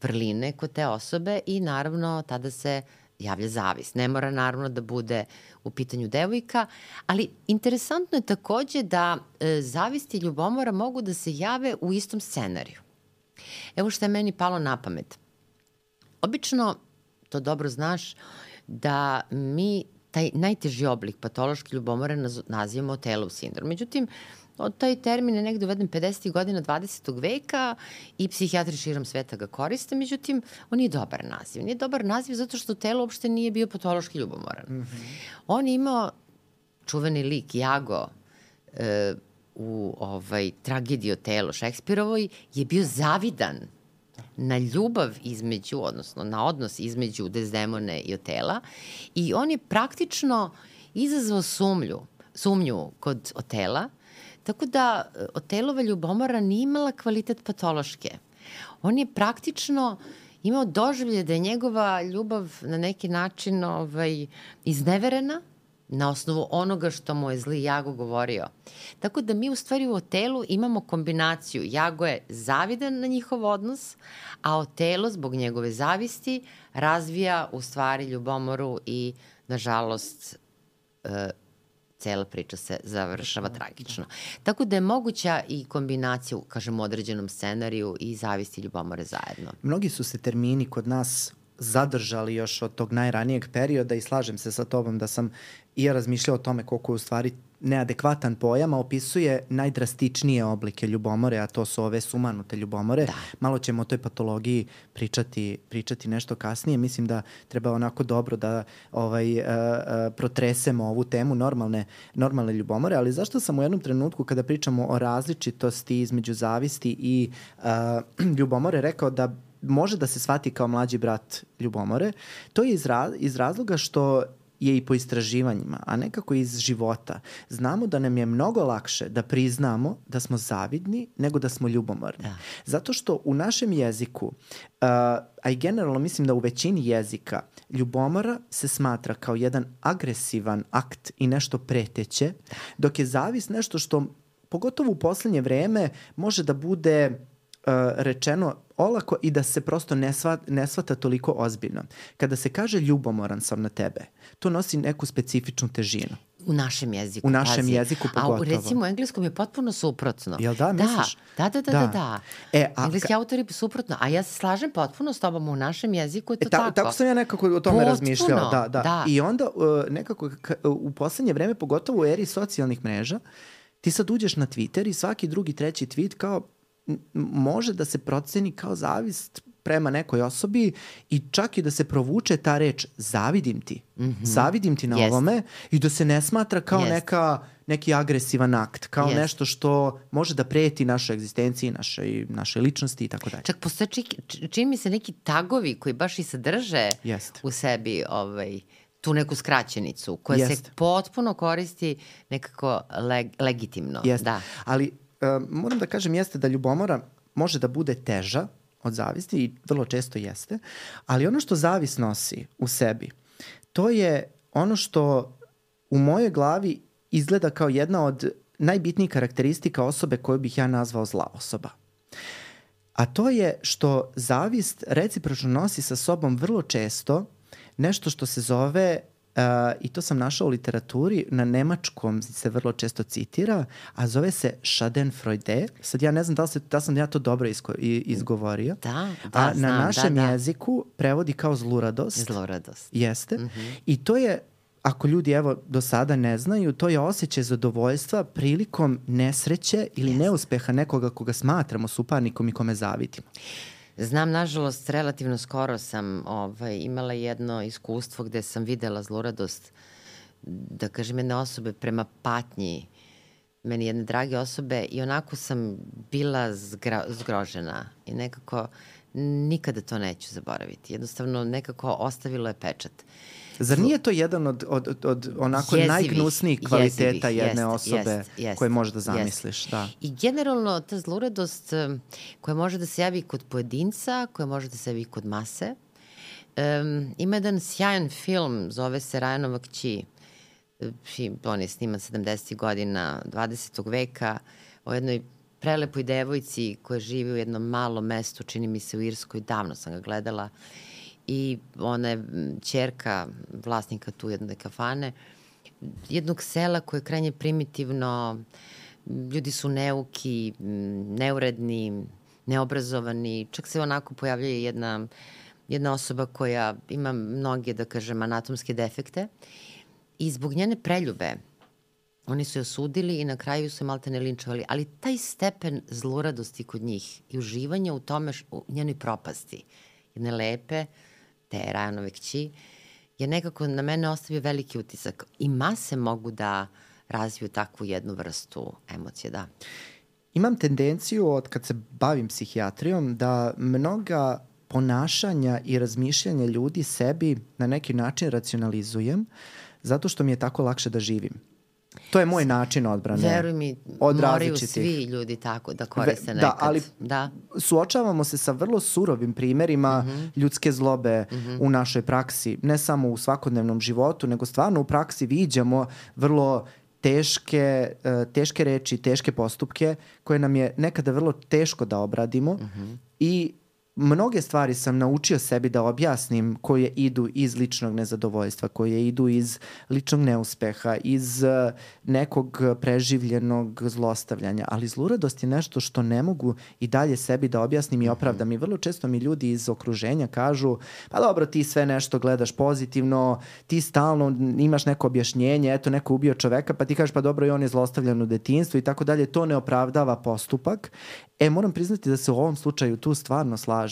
vrline kod te osobe i naravno tada se javlja zavis. Ne mora naravno da bude u pitanju devojka, ali interesantno je takođe da e, zavist i ljubomora mogu da se jave u istom scenariju. Evo što je meni palo na pamet. Obično, to dobro znaš, da mi taj najteži oblik patološke ljubomore naz- nazivamo telov sindrom. Međutim, taj termin je negde uveden 50. godina 20. veka i psihijatri širom sveta ga koriste, međutim, on nije dobar naziv. Nije dobar naziv zato što telo uopšte nije bio patološki ljubomoran. Mm -hmm. On je imao čuveni lik Jago e, u ovaj, tragediji o telu Šekspirovoj je bio zavidan na ljubav između, odnosno na odnos između Dezdemone i Otela i on je praktično izazvao sumlju, sumnju kod Otela, tako da e, Otelova ljubomora nije imala kvalitet patološke. On je praktično imao doživlje da je njegova ljubav na neki način ovaj, izneverena, na osnovu onoga što mu je zli Jago govorio. Tako da mi u stvari u Otelu imamo kombinaciju. Jago je zavidan na njihov odnos, a Otelo zbog njegove zavisti razvija u stvari ljubomoru i nažalost e, cela priča se završava tragično. Tako da je moguća i kombinacija, kažem, u određenom scenariju i zavisti ljubomore zajedno. Mnogi su se termini kod nas zadržali još od tog najranijeg perioda i slažem se sa tobom da sam i ja razmišljao o tome koliko je u stvari neadekvatan pojam, a opisuje najdrastičnije oblike ljubomore, a to su ove sumanute ljubomore. Da. Malo ćemo o toj patologiji pričati, pričati nešto kasnije. Mislim da treba onako dobro da ovaj, uh, uh, protresemo ovu temu normalne, normalne ljubomore, ali zašto sam u jednom trenutku kada pričamo o različitosti između zavisti i uh, ljubomore rekao da može da se shvati kao mlađi brat ljubomore, to je iz, ra iz razloga što je i po istraživanjima, a nekako iz života. Znamo da nam je mnogo lakše da priznamo da smo zavidni nego da smo ljubomorni. Da. Zato što u našem jeziku, uh, a i generalno mislim da u većini jezika, ljubomora se smatra kao jedan agresivan akt i nešto preteće, dok je zavis nešto što pogotovo u poslednje vreme može da bude rečeno olako i da se prosto ne, sva, ne svata toliko ozbiljno. Kada se kaže ljubomoran sam na tebe, to nosi neku specifičnu težinu. U našem jeziku. U našem pazi. jeziku pogotovo. A recimo u engleskom je potpuno suprotno. Jel da, misliš? Da, da, da, da. da, da. E, a, Engleski autori suprotno. A ja se slažem potpuno s tobom u našem jeziku je to e, ta, tako. Tako sam ja nekako o tome potpuno, razmišljao. Da, da. da. I onda uh, nekako u poslednje vreme, pogotovo u eri socijalnih mreža, ti sad uđeš na Twitter i svaki drugi, treći tweet kao može da se proceni kao zavist prema nekoj osobi i čak i da se provuče ta reč zavidim ti. Mm -hmm. Zavidim ti na Jest. ovome i da se ne smatra kao Jest. neka neki agresivan akt, kao Jest. nešto što može da preti našoj egzistenciji, našoj, našoj ličnosti i tako dalje. Čak postoje čini mi se neki tagovi koji baš i sadrže Jest. u sebi ovaj, tu neku skraćenicu koja Jest. se potpuno koristi nekako leg, legitimno. Jest. Da. Ali moram da kažem jeste da ljubomora može da bude teža od zavisti i vrlo često jeste, ali ono što zavis nosi u sebi, to je ono što u mojoj glavi izgleda kao jedna od najbitnijih karakteristika osobe koju bih ja nazvao zla osoba. A to je što zavist recipročno nosi sa sobom vrlo često nešto što se zove Uh, I to sam našao u literaturi, na nemačkom se vrlo često citira, a zove se Schadenfreude. Sad ja ne znam da li, se, da sam ja to dobro isko, izgovorio. Da, da, A znam, na da, našem da, da. jeziku prevodi kao zluradost. Zluradost. Jeste. Mm -hmm. I to je ako ljudi evo do sada ne znaju, to je osjećaj zadovoljstva prilikom nesreće ili yes. neuspeha nekoga koga smatramo suparnikom i kome zavidimo. Znam, nažalost, relativno skoro sam ovaj, imala jedno iskustvo gde sam videla zluradost, da kažem, jedne osobe prema patnji meni jedne drage osobe i onako sam bila zgra, zgrožena i nekako nikada to neću zaboraviti. Jednostavno nekako ostavilo je pečat. Zar nije to jedan od, od, od, od onako jezivih, najgnusnijih kvaliteta jezivih, jedne jest, osobe jest, jest, koje možeš da zamisliš? Jest. Da. I generalno ta zluradost koja može da se javi kod pojedinca, koja može da se javi kod mase, um, ima jedan sjajan film, zove se Rajanova kći. On je sniman 70. godina 20. veka o jednoj prelepoj devojci koja živi u jednom malom mestu, čini mi se u Irskoj, davno sam ga gledala i ona je čerka vlasnika tu jedne kafane, jednog sela koje je krajnje primitivno, ljudi su neuki, neuredni, neobrazovani, čak se onako pojavljuje jedna, jedna osoba koja ima mnoge, da kažem, anatomske defekte i zbog njene preljube oni su je osudili i na kraju su je malte ne linčovali, ali taj stepen zloradosti kod njih i uživanja u tome, u njenoj propasti, jedne lepe, te Rajanove kći, je nekako na mene ostavio veliki utisak. I mase mogu da razviju takvu jednu vrstu emocije, da. Imam tendenciju od kad se bavim psihijatrijom da mnoga ponašanja i razmišljanja ljudi sebi na neki način racionalizujem zato što mi je tako lakše da živim. To je moj način odbrane. Veruj mi, od moraju svi ljudi tako da koriste Ve, da, nekad. Da, ali da. suočavamo se sa vrlo surovim primerima mm -hmm. ljudske zlobe mm -hmm. u našoj praksi. Ne samo u svakodnevnom životu, nego stvarno u praksi viđamo vrlo teške, uh, teške reči, teške postupke koje nam je nekada vrlo teško da obradimo mm -hmm. i mnoge stvari sam naučio sebi da objasnim koje idu iz ličnog nezadovoljstva, koje idu iz ličnog neuspeha, iz uh, nekog preživljenog zlostavljanja, ali zluradost je nešto što ne mogu i dalje sebi da objasnim i opravdam. I vrlo često mi ljudi iz okruženja kažu, pa dobro, ti sve nešto gledaš pozitivno, ti stalno imaš neko objašnjenje, eto, neko ubio čoveka, pa ti kažeš, pa dobro, i on je zlostavljan u detinstvu i tako dalje. To ne opravdava postupak. E, moram priznati da se u ovom slučaju tu stvarno slažem.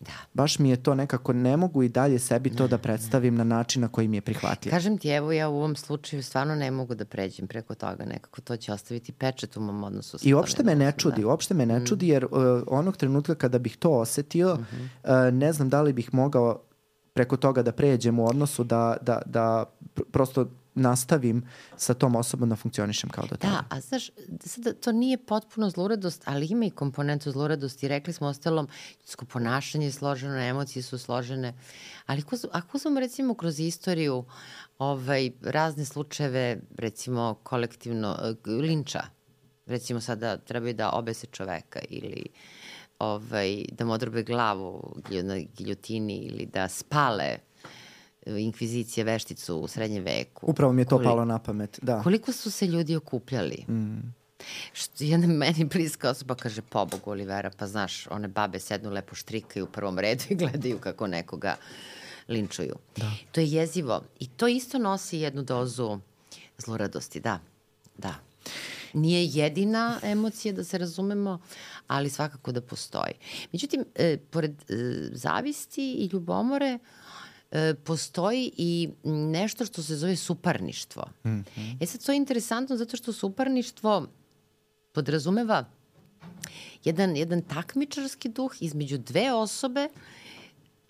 Da. Baš mi je to nekako, ne mogu i dalje sebi to da predstavim na način na koji mi je prihvatljiv. Kažem ti, evo ja u ovom slučaju stvarno ne mogu da pređem preko toga, nekako to će ostaviti pečet u mom odnosu. I uopšte me ne čudi, da. uopšte me ne čudi jer uh, onog trenutka kada bih to osetio, Mhm. uh, ne znam da li bih mogao preko toga da pređem u odnosu da, da, da pr prosto nastavim sa tom osobom da funkcionišem kao do tada. Da, a znaš, sada to nije potpuno zluradost, ali ima i komponentu zluradosti. Rekli smo ostalom, ljudsko ponašanje je složeno, emocije su složene, ali ako, ako uzmemo recimo kroz istoriju ovaj, razne slučajeve, recimo kolektivno, eh, linča, recimo sada trebaju da obese čoveka ili ovaj, da mu odrobe glavu na giljotini ili da spale inkvizicije vešticu u srednjem veku. Upravo mi je to Koli- palo na pamet, da. Koliko su se ljudi okupljali? Mm. Što jedna meni bliska osoba kaže, pobogu Olivera, pa znaš, one babe sednu lepo štrikaju u prvom redu i gledaju kako nekoga linčuju. Da. To je jezivo. I to isto nosi jednu dozu zloradosti, da. Da. Nije jedina emocija, da se razumemo, ali svakako da postoji. Međutim, e, pored e, zavisti i ljubomore, e, postoji i nešto što se zove suparništvo. Mm -hmm. E sad, to je interesantno zato što suparništvo podrazumeva jedan, jedan takmičarski duh između dve osobe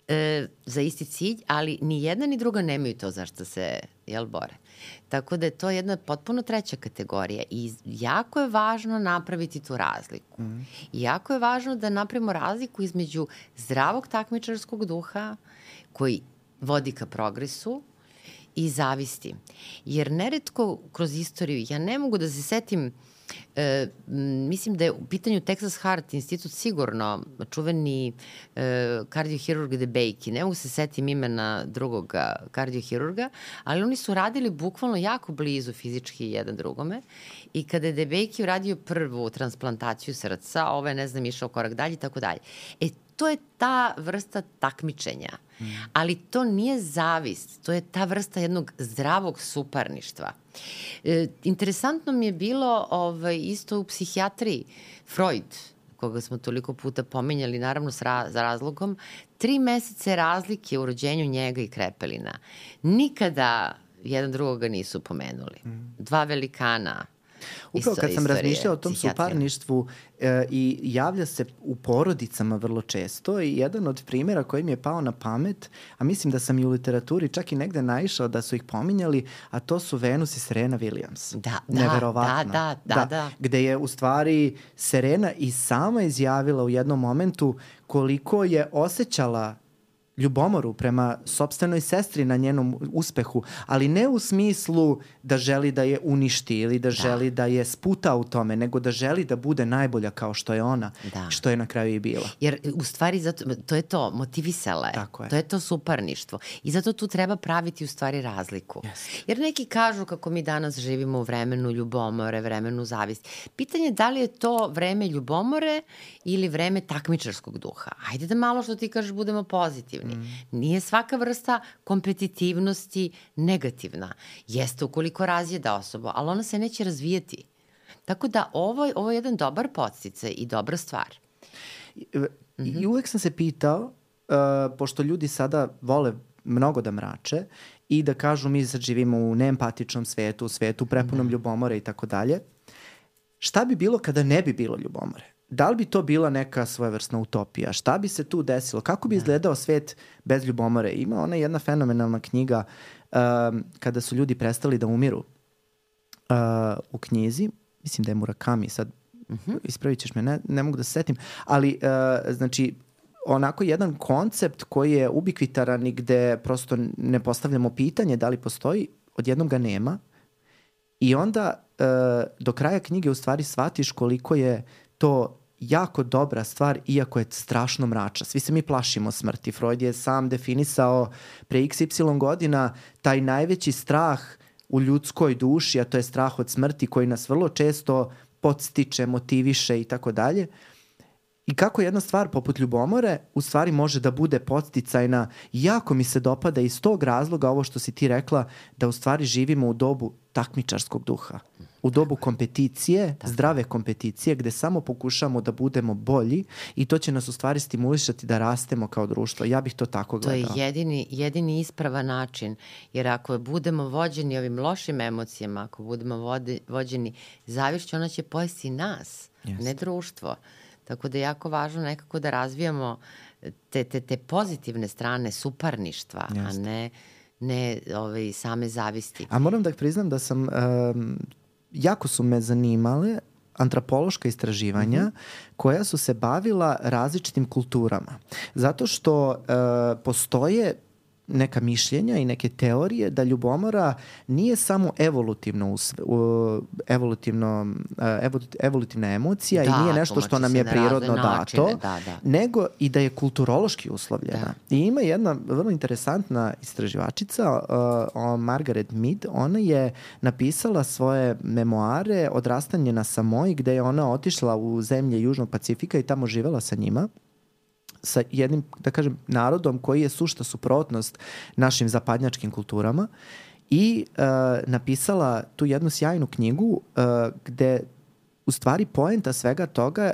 e, za isti cilj, ali ni jedna ni druga nemaju to zašto se jel, bore. Tako da je to jedna potpuno treća kategorija i jako je važno napraviti tu razliku. Mm. I jako je važno da napravimo razliku između zdravog takmičarskog duha koji vodi ka progresu i zavisti. Jer neretko kroz istoriju, ja ne mogu da se setim E, mislim da je u pitanju Texas Heart institut sigurno čuveni e, kardiohirurg Debejki, ne mogu se setim imena drugog kardiohirurga, ali oni su radili bukvalno jako blizu fizički jedan drugome i kada je Debejki uradio prvu transplantaciju srca, ovaj ne znam išao korak dalje i tako dalje. E, to je ta vrsta takmičenja. Mm. Ali to nije zavist, to je ta vrsta jednog zdravog suparništva. E, interesantno mi je bilo ovaj, isto u psihijatriji. Freud, koga smo toliko puta pominjali, naravno s ra za razlogom, tri mesece razlike u rođenju njega i Krepelina. Nikada jedan drugoga nisu pomenuli. Mm. Dva velikana, Upravo kad sam razmišljao o tom suparništvu e, i javlja se u porodicama vrlo često i jedan od primjera koji mi je pao na pamet, a mislim da sam i u literaturi čak i negde naišao da su ih pominjali, a to su Venus i Serena Williams. Da, da, da, da, da, da. Gde je u stvari Serena i sama izjavila u jednom momentu koliko je osjećala ljubomoru prema sobstvenoj sestri na njenom uspehu, ali ne u smislu da želi da je uništi ili da, da. želi da je sputa u tome, nego da želi da bude najbolja kao što je ona, da. što je na kraju i bila. Jer u stvari zato, to je to, motivisala je. Tako je. To je to suparništvo. I zato tu treba praviti u stvari razliku. Yes. Jer neki kažu kako mi danas živimo u vremenu ljubomore, vremenu zavisti. Pitanje je da li je to vreme ljubomore ili vreme takmičarskog duha. Ajde da malo što ti kažeš budemo pozitivni. Mm. Nije svaka vrsta kompetitivnosti negativna. Jeste ukoliko razjeda osobu, ali ona se neće razvijeti. Tako da ovo, ovo je jedan dobar podsticaj i dobra stvar. I, mm -hmm. I uvek sam se pitao, uh, pošto ljudi sada vole mnogo da mrače i da kažu mi sad živimo u neempatičnom svetu, u svetu prepunom da. ljubomore i tako dalje, šta bi bilo kada ne bi bilo ljubomore? Da li bi to bila neka svojevrsna utopija? Šta bi se tu desilo? Kako bi izgledao svet bez ljubomore? Ima ona jedna fenomenalna knjiga um, kada su ljudi prestali da umiru uh, u knjizi. Mislim da je Murakami, sad uh -huh. ispravit ćeš me, ne, ne mogu da se setim. Ali, uh, znači, onako jedan koncept koji je ubikvitaran i gde prosto ne postavljamo pitanje da li postoji, odjednom ga nema. I onda uh, do kraja knjige u stvari shvatiš koliko je to jako dobra stvar, iako je strašno mrača. Svi se mi plašimo smrti. Freud je sam definisao pre XY godina taj najveći strah u ljudskoj duši, a to je strah od smrti koji nas vrlo često podstiče, motiviše i tako dalje. I kako jedna stvar poput ljubomore u stvari može da bude podsticajna, jako mi se dopada iz tog razloga ovo što si ti rekla, da u stvari živimo u dobu takmičarskog duha. U dobu kompeticije, tako. zdrave kompeticije, gde samo pokušamo da budemo bolji i to će nas u stvari stimulišati da rastemo kao društvo. Ja bih to tako gledao. To je jedini, jedini isprava način, jer ako budemo vođeni ovim lošim emocijama, ako budemo vode, vođeni zavišću, ona će pojesti nas, yes. ne društvo. Tako da je jako važno nekako da razvijamo te, te, te pozitivne strane suparništva, Jeste. a ne ne ovaj, same zavisti. A moram da priznam da sam, um, jako su me zanimale antropološka istraživanja mm -hmm. koja su se bavila različitim kulturama. Zato što uh, postoje neka mišljenja i neke teorije da ljubomora nije samo evolutivno evolutivno evolutivna emocija da, i nije nešto što nam je prirodno dato, da, da. nego i da je kulturološki uslovljena. Da. I ima jedna vrlo interesantna istraživačica, uh, Margaret Mead, ona je napisala svoje memoare Odrastanje na Samoji, gde je ona otišla u zemlje Južnog Pacifika i tamo živela sa njima sa jednim, da kažem, narodom koji je sušta suprotnost našim zapadnjačkim kulturama i uh, napisala tu jednu sjajnu knjigu uh, gde u stvari poenta svega toga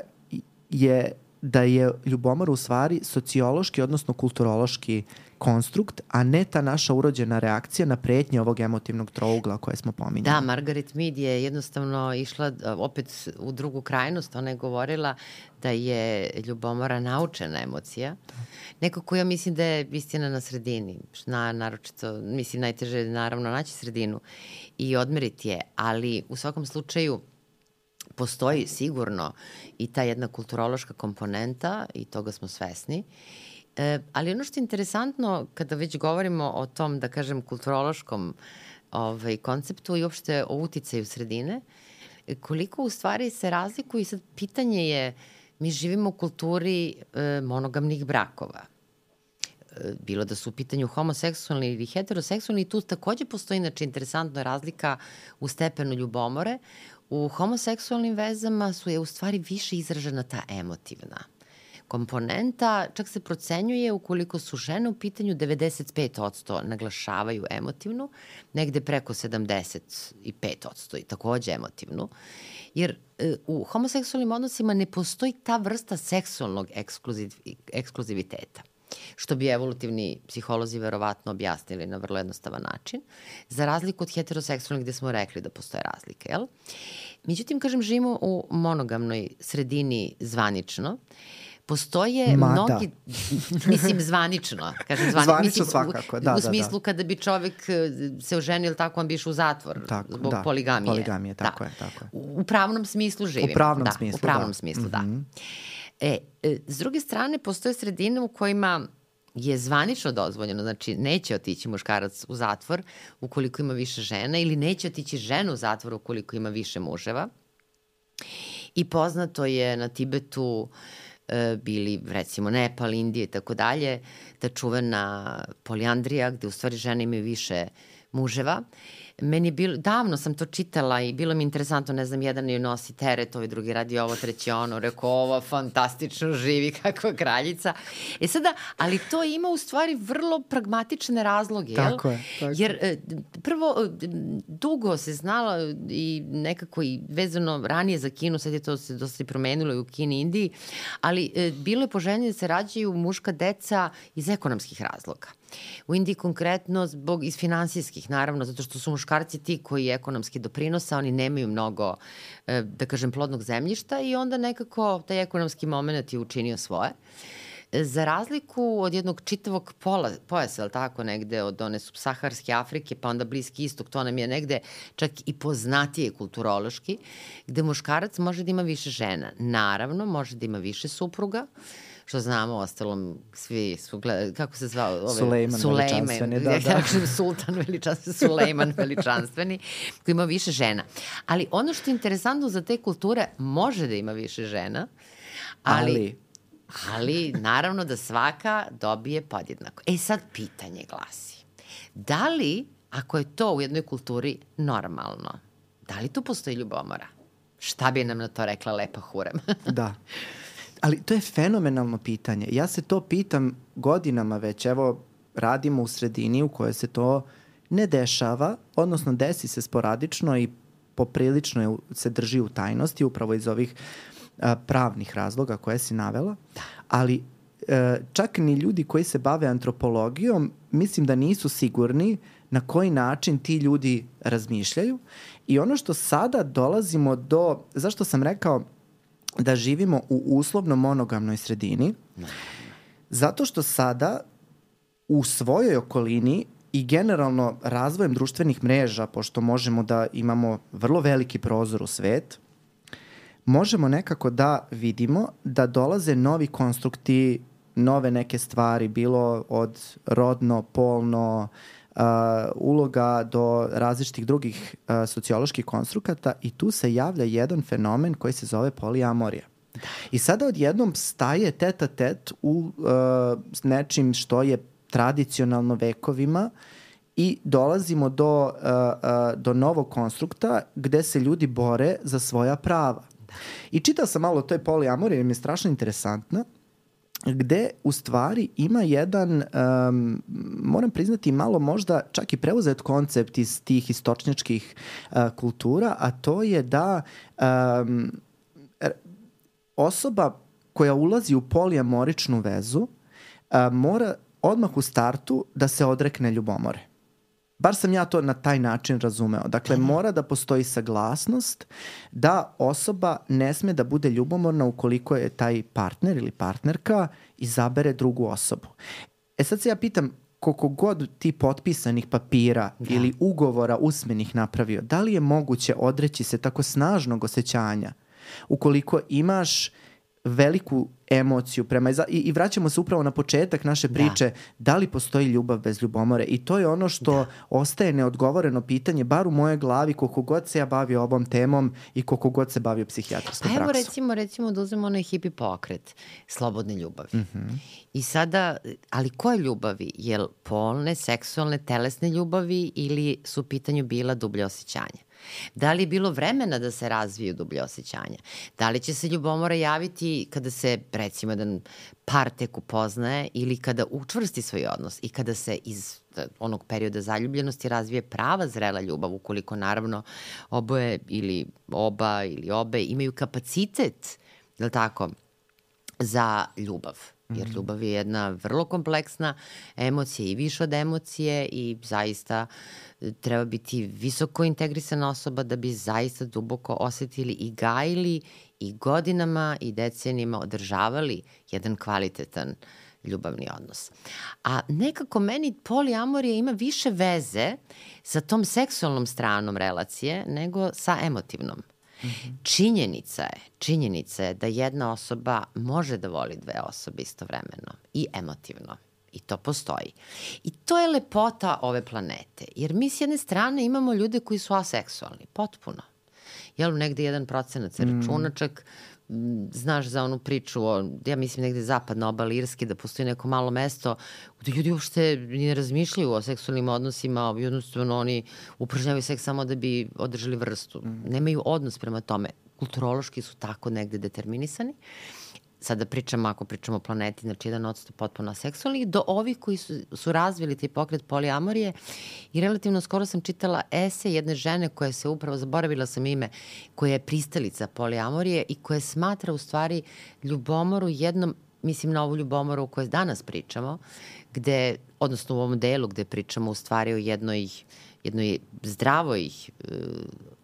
je da je ljubomor u stvari sociološki, odnosno kulturološki konstrukt, a ne ta naša urođena reakcija na pretnje ovog emotivnog trougla koje smo pominjali. Da, Margaret Mead je jednostavno išla opet u drugu krajnost. Ona je govorila da je ljubomora naučena emocija. Da. Nekako ja mislim da je istina na sredini. Na, naročito, mislim, najteže je naravno naći sredinu i odmeriti je, ali u svakom slučaju postoji sigurno i ta jedna kulturološka komponenta i toga smo svesni. E, ali ono što je interesantno kada već govorimo o tom, da kažem, kulturološkom ovaj, konceptu i uopšte o uticaju sredine, koliko u stvari se razlikuju i sad pitanje je, mi živimo u kulturi e, monogamnih brakova e, bilo da su u pitanju homoseksualni ili heteroseksualni tu takođe postoji znači interesantna razlika u stepenu ljubomore. U homoseksualnim vezama su je u stvari više izražena ta emotivna komponenta, čak se procenjuje ukoliko su žene u pitanju 95% naglašavaju emotivnu, negde preko 75% i takođe emotivnu, jer e, u homoseksualnim odnosima ne postoji ta vrsta seksualnog ekskluziv, ekskluziviteta što bi evolutivni psiholozi verovatno objasnili na vrlo jednostavan način, za razliku od heteroseksualnih gde smo rekli da postoje razlike, jel? Međutim, kažem, živimo u monogamnoj sredini zvanično, postoje Ma, mnogi, da. mislim zvanično, kažem zvanično, zvanično mislim, svakako, da, u, u smislu da, da. kada bi čovek e, se oženio ili tako, on bi išao u zatvor tako, zbog da, poligamije. Poligamije, tako da. je, tako je. U, u pravnom smislu živimo. U pravnom da, smislu, U pravnom da. smislu, mm -hmm. da. E, e, s druge strane, postoje sredine u kojima je zvanično dozvoljeno, znači neće otići muškarac u zatvor ukoliko ima više žena ili neće otići žena u zatvor ukoliko ima više muževa. I poznato je na Tibetu uh, bili recimo Nepal, Indije i tako dalje, ta čuvena poliandrija gde u stvari žene imaju više muževa. Meni je bilo, davno sam to čitala i bilo mi interesantno, ne znam, jedan je nosi teret, ovaj drugi radi ovo, treći ono, rekao ovo fantastično živi kakva kraljica. E sada, ali to ima u stvari vrlo pragmatične razloge, jel? Tako je. Tako. Jer e, prvo, e, dugo se znala i nekako i vezano ranije za Kinu, sad je to se dosta promenilo i u Kini, Indiji, ali bilo je poželjnije da se rađaju muška deca iz ekonomskih razloga. U Indiji konkretno zbog iz finansijskih, naravno, zato što su muškarci ti koji ekonomski doprinose, oni nemaju mnogo, e, da kažem, plodnog zemljišta i onda nekako taj ekonomski moment je učinio svoje. Za razliku od jednog čitavog pola, pojasa, ali tako, negde od one subsaharske Afrike, pa onda Bliski istok, to nam je negde čak i poznatije kulturološki, gde muškarac može da ima više žena. Naravno, može da ima više supruga, uh, što znamo, ostalom, svi su gledali, kako se zvao? Ove, Sulejman, Sulejman veličanstveni, da, da. Kažem, sultan veličanstveni, Sulejman veličanstveni, koji ima više žena. Ali ono što je interesantno za te kulture, može da ima više žena, Ali, Ali, ali naravno da svaka dobije podjednako. E sad pitanje glasi. Da li, ako je to u jednoj kulturi normalno, da li tu postoji ljubomora? Šta bi nam na to rekla Lepa Hurem? da. Ali to je fenomenalno pitanje. Ja se to pitam godinama već. Evo, radimo u sredini u kojoj se to ne dešava, odnosno desi se sporadično i poprilično je, se drži u tajnosti upravo iz ovih a, pravnih razloga koje si navela. Ali e, čak ni ljudi koji se bave antropologijom mislim da nisu sigurni na koji način ti ljudi razmišljaju. I ono što sada dolazimo do, zašto sam rekao da živimo u uslovno monogamnoj sredini, zato što sada u svojoj okolini i generalno razvojem društvenih mreža, pošto možemo da imamo vrlo veliki prozor u svet, možemo nekako da vidimo da dolaze novi konstrukti, nove neke stvari, bilo od rodno, polno, uh, uloga do različitih drugih uh, socioloških konstrukata i tu se javlja jedan fenomen koji se zove poliamorija. I sada odjednom staje teta tet u uh, nečim što je tradicionalno vekovima i dolazimo do, uh, uh, do novog konstrukta gde se ljudi bore za svoja prava. I čitao sam malo o toj poliamoriji, mi je strašno interesantna, gde u stvari ima jedan, um, moram priznati, malo možda čak i preuzet koncept iz tih istočnjačkih uh, kultura, a to je da um, osoba koja ulazi u polijamoričnu vezu uh, mora odmah u startu da se odrekne ljubomore. Bar sam ja to na taj način razumeo. Dakle, mora da postoji saglasnost da osoba ne sme da bude ljubomorna ukoliko je taj partner ili partnerka izabere drugu osobu. E sad se ja pitam, koliko god ti potpisanih papira da. ili ugovora usmenih napravio, da li je moguće odreći se tako snažnog osjećanja ukoliko imaš veliku emociju prema i, i vraćamo se upravo na početak naše da. priče da. da li postoji ljubav bez ljubomore i to je ono što da. ostaje neodgovoreno pitanje bar u mojoj glavi koliko god se ja bavio ovom temom i koliko god se bavio psihijatrskom praksom. Pa evo recimo, recimo da uzmemo onaj hipi pokret slobodne ljubavi. Mm -hmm. I sada, ali koje ljubavi? Jel polne, seksualne, telesne ljubavi ili su u pitanju bila dublje osjećanja? Da li je bilo vremena da se razviju dublje osjećanja? Da li će se ljubomora javiti kada se, recimo, jedan par tek upoznaje ili kada učvrsti svoj odnos i kada se iz onog perioda zaljubljenosti razvije prava zrela ljubav, ukoliko naravno oboje ili oba ili obe imaju kapacitet, je li tako, za ljubav jer mhm. ljubav je jedna vrlo kompleksna emocija i više od emocije i zaista e, treba biti visoko integrisana osoba da bi zaista duboko osetili i gajili i godinama i decenijima održavali jedan kvalitetan ljubavni odnos. A nekako meni poliamorija ima više veze sa tom seksualnom stranom relacije nego sa emotivnom. Činjenica je, činjenica je da jedna osoba može da voli dve osobe istovremeno i emotivno. I to postoji. I to je lepota ove planete. Jer mi s jedne strane imamo ljude koji su aseksualni, potpuno. Jel, negde jedan procenac se računa, čak znaš za onu priču o, ja mislim negde zapadna obala Irske, da postoji neko malo mesto gde ljudi uopšte ne razmišljaju o seksualnim odnosima, jednostavno oni upražnjavaju seks samo da bi održali vrstu. Mm. Nemaju odnos prema tome. Kulturološki su tako negde determinisani. Uh, sada pričamo, ako pričamo o planeti, znači jedan odsto potpuno seksualnih, do ovih koji su, su razvili taj pokret poliamorije i relativno skoro sam čitala ese jedne žene koja se upravo, zaboravila sam ime, koja je pristalica poliamorije i koja smatra u stvari ljubomoru jednom mislim na ovu ljubomoru o kojoj danas pričamo, gde, odnosno u ovom delu gde pričamo u stvari o jednoj, jednoj zdravoj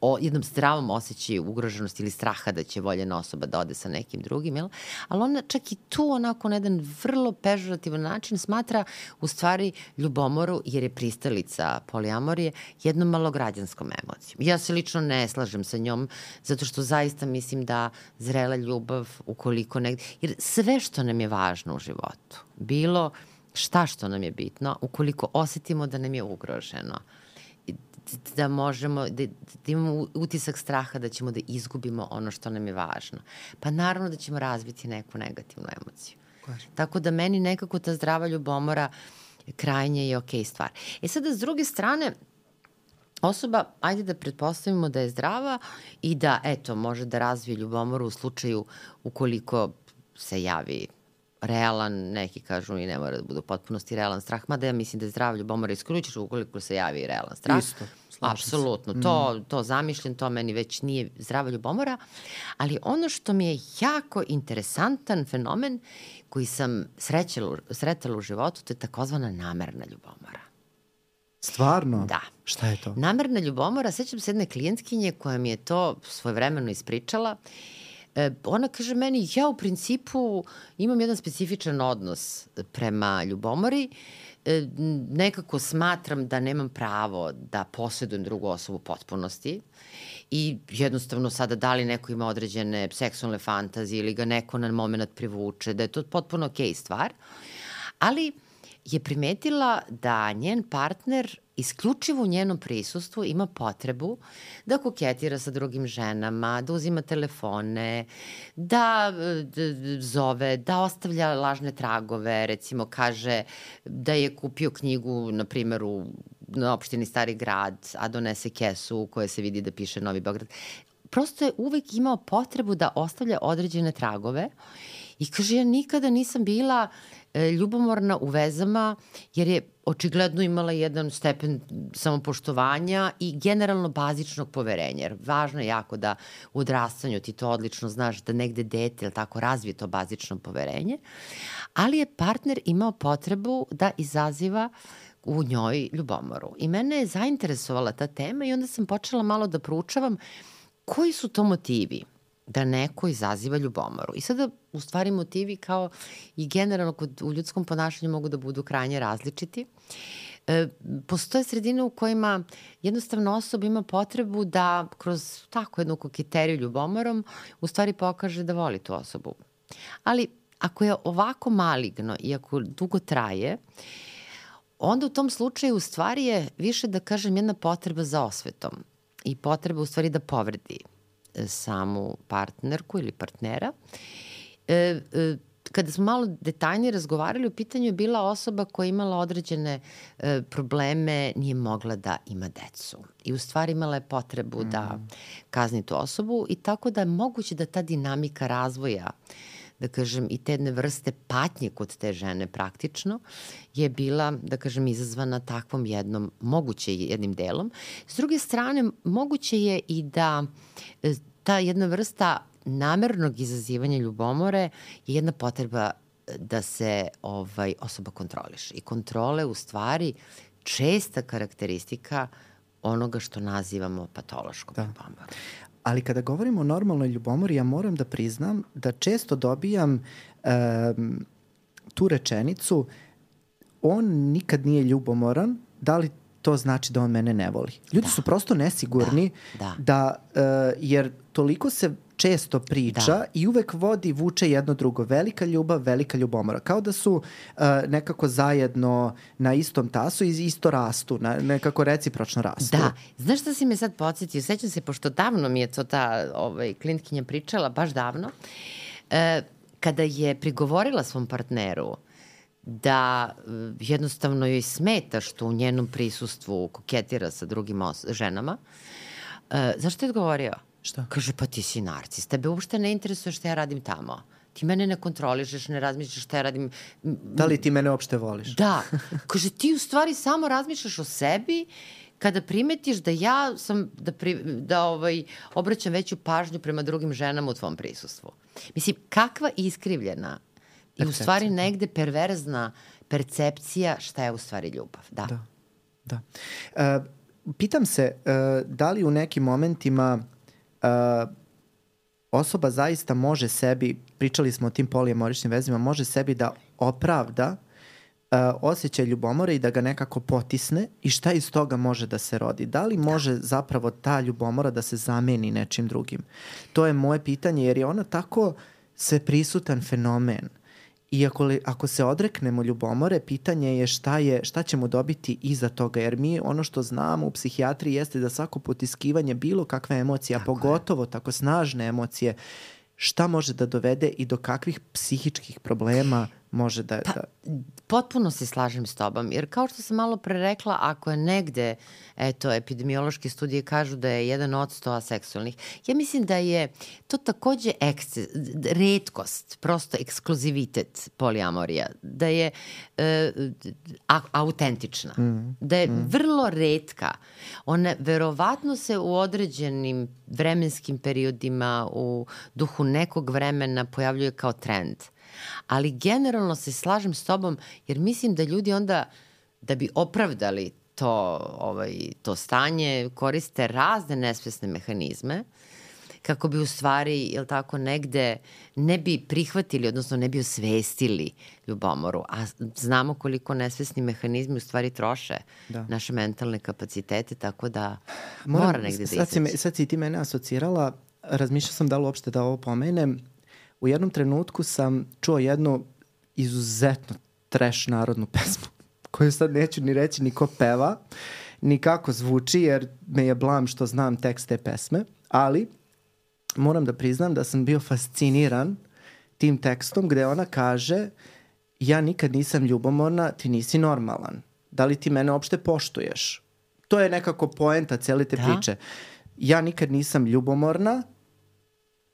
o jednom zdravom osjećaju ugroženosti ili straha da će voljena osoba da ode sa nekim drugim, jel? ali ona čak i tu onako na jedan vrlo pežorativan način smatra u stvari ljubomoru, jer je pristalica poliamorije, jednom malograđanskom emocijom. Ja se lično ne slažem sa njom, zato što zaista mislim da zrela ljubav, ukoliko negde, jer sve što nam je važno u životu, bilo šta što nam je bitno, ukoliko osetimo da nam je ugroženo, da možemo, da, da imamo utisak straha da ćemo da izgubimo ono što nam je važno. Pa naravno da ćemo razviti neku negativnu emociju. Klaži. Tako da meni nekako ta zdrava ljubomora krajnje je okej okay stvar. E sada, s druge strane, osoba, ajde da pretpostavimo da je zdrava i da, eto, može da razvije ljubomoru u slučaju ukoliko se javi realan, neki kažu i ne mora da bude u potpunosti realan strah, mada ja mislim da je zdrav ljubomora isključiš ukoliko se javi realan strah. Isto. Apsolutno, to, mm. to zamišljen, to meni već nije zdrava ljubomora, ali ono što mi je jako interesantan fenomen koji sam srećela, sretala u životu, to je takozvana namerna ljubomora. Stvarno? Da. Šta je to? Namerna ljubomora, sećam se jedne klijentkinje koja mi je to svojevremeno ispričala E, ona kaže meni, ja u principu imam jedan specifičan odnos prema ljubomori, e, nekako smatram da nemam pravo da posjedujem drugu osobu u potpunosti i jednostavno sada da li neko ima određene seksualne fantazije ili ga neko na moment privuče, da je to potpuno okej okay stvar, ali je primetila da njen partner isključivo u njenom prisustvu ima potrebu da koketira sa drugim ženama, da uzima telefone, da zove, da ostavlja lažne tragove, recimo kaže da je kupio knjigu, na primjer, u, na opštini Stari grad, a donese kesu u kojoj se vidi da piše Novi Beograd. Prosto je uvek imao potrebu da ostavlja određene tragove i kaže, ja nikada nisam bila e, ljubomorna u vezama, jer je očigledno imala jedan stepen samopoštovanja i generalno bazičnog poverenja. Jer važno je jako da u odrastanju ti to odlično znaš da negde dete ili tako razvije to bazično poverenje, ali je partner imao potrebu da izaziva u njoj ljubomoru. I mene je zainteresovala ta tema i onda sam počela malo da proučavam koji su to motivi da neko izaziva ljubomoru. I sada, u stvari, motivi kao i generalno kod, u ljudskom ponašanju mogu da budu krajnje različiti. E, postoje sredine u kojima jednostavno osoba ima potrebu da kroz tako jednu kokiteriju ljubomorom u stvari pokaže da voli tu osobu. Ali ako je ovako maligno i ako dugo traje, onda u tom slučaju u stvari je više da kažem jedna potreba za osvetom i potreba u stvari da povredi samu partnerku ili partnera. E, e, kada smo malo detaljnije razgovarali, u pitanju je bila osoba koja je imala određene e, probleme, nije mogla da ima decu. I u stvari imala je potrebu mm. da mhm. kazni tu osobu i tako da je moguće da ta dinamika razvoja da kažem, i te jedne vrste patnje kod te žene praktično je bila, da kažem, izazvana takvom jednom, moguće jednim delom. S druge strane, moguće je i da e, ta jedna vrsta namernog izazivanja ljubomore je jedna potreba e, da se ovaj osoba kontroliše. I kontrole u stvari česta karakteristika onoga što nazivamo patološkom da. ljubomorom. Ali kada govorimo o normalnoj ljubomori, ja moram da priznam da često dobijam um, tu rečenicu on nikad nije ljubomoran, da li to znači da on mene ne voli. Ljudi da. su prosto nesigurni da, da. da uh, jer toliko se često priča da. i uvek vodi, vuče jedno drugo. Velika ljubav, velika ljubomora. Kao da su uh, nekako zajedno na istom tasu i isto rastu, na, nekako recipročno rastu. Da. Znaš šta si me sad podsjetio? Sećam se, pošto davno mi je to ta ovaj, klintkinja pričala, baš davno, uh, kada je prigovorila svom partneru da uh, jednostavno joj smeta što u njenom prisustvu koketira sa drugim ženama, uh, zašto je odgovorio? Šta? Kaže, pa ti si narcis. Tebe uopšte ne interesuje šta ja radim tamo. Ti mene ne kontrolišeš, ne razmišljaš šta ja radim. Da li ti mene uopšte voliš? Da. Kaže, ti u stvari samo razmišljaš o sebi kada primetiš da ja sam, da, pri, da ovaj, obraćam veću pažnju prema drugim ženama u tvom prisustvu. Mislim, kakva iskrivljena i u stvari da. negde perverzna percepcija šta je u stvari ljubav. Da. Da. da. Uh, pitam se, uh, da li u nekim momentima uh, osoba zaista može sebi, pričali smo o tim polijamoričnim vezima, može sebi da opravda uh, osjećaj ljubomore i da ga nekako potisne i šta iz toga može da se rodi? Da li može zapravo ta ljubomora da se zameni nečim drugim? To je moje pitanje jer je ona tako sve prisutan fenomen I ako, li, ako se odreknemo ljubomore, pitanje je šta, je šta ćemo dobiti iza toga, jer mi ono što znamo u psihijatriji jeste da svako potiskivanje bilo kakve emocije, a pogotovo je. tako snažne emocije, šta može da dovede i do kakvih psihičkih problema može da... Pa, da... Potpuno se slažem s tobom, jer kao što sam malo pre rekla, ako je negde, eto, epidemiološke studije kažu da je jedan od sto aseksualnih, ja mislim da je to takođe eksces, redkost, prosto ekskluzivitet poliamorija, da je e, a, autentična, mm. da je mm. vrlo redka. Ona verovatno se u određenim vremenskim periodima u duhu nekog vremena pojavljuje kao trend ali generalno se slažem s tobom jer mislim da ljudi onda da bi opravdali to, ovaj, to stanje koriste razne nesvesne mehanizme kako bi u stvari, jel tako, negde ne bi prihvatili, odnosno ne bi osvestili ljubomoru. A znamo koliko nesvesni mehanizmi u stvari troše da. naše mentalne kapacitete, tako da Moram, mora negde da sad si, me, sad si ti mene asocirala, razmišljao sam da li uopšte da ovo pomenem, u jednom trenutku sam čuo jednu izuzetno trash narodnu pesmu koju sad neću ni reći ni ko peva, ni kako zvuči, jer me je blam što znam tekst te pesme, ali moram da priznam da sam bio fasciniran tim tekstom gde ona kaže ja nikad nisam ljubomorna, ti nisi normalan. Da li ti mene uopšte poštuješ? To je nekako poenta cele te da. priče. Ja nikad nisam ljubomorna,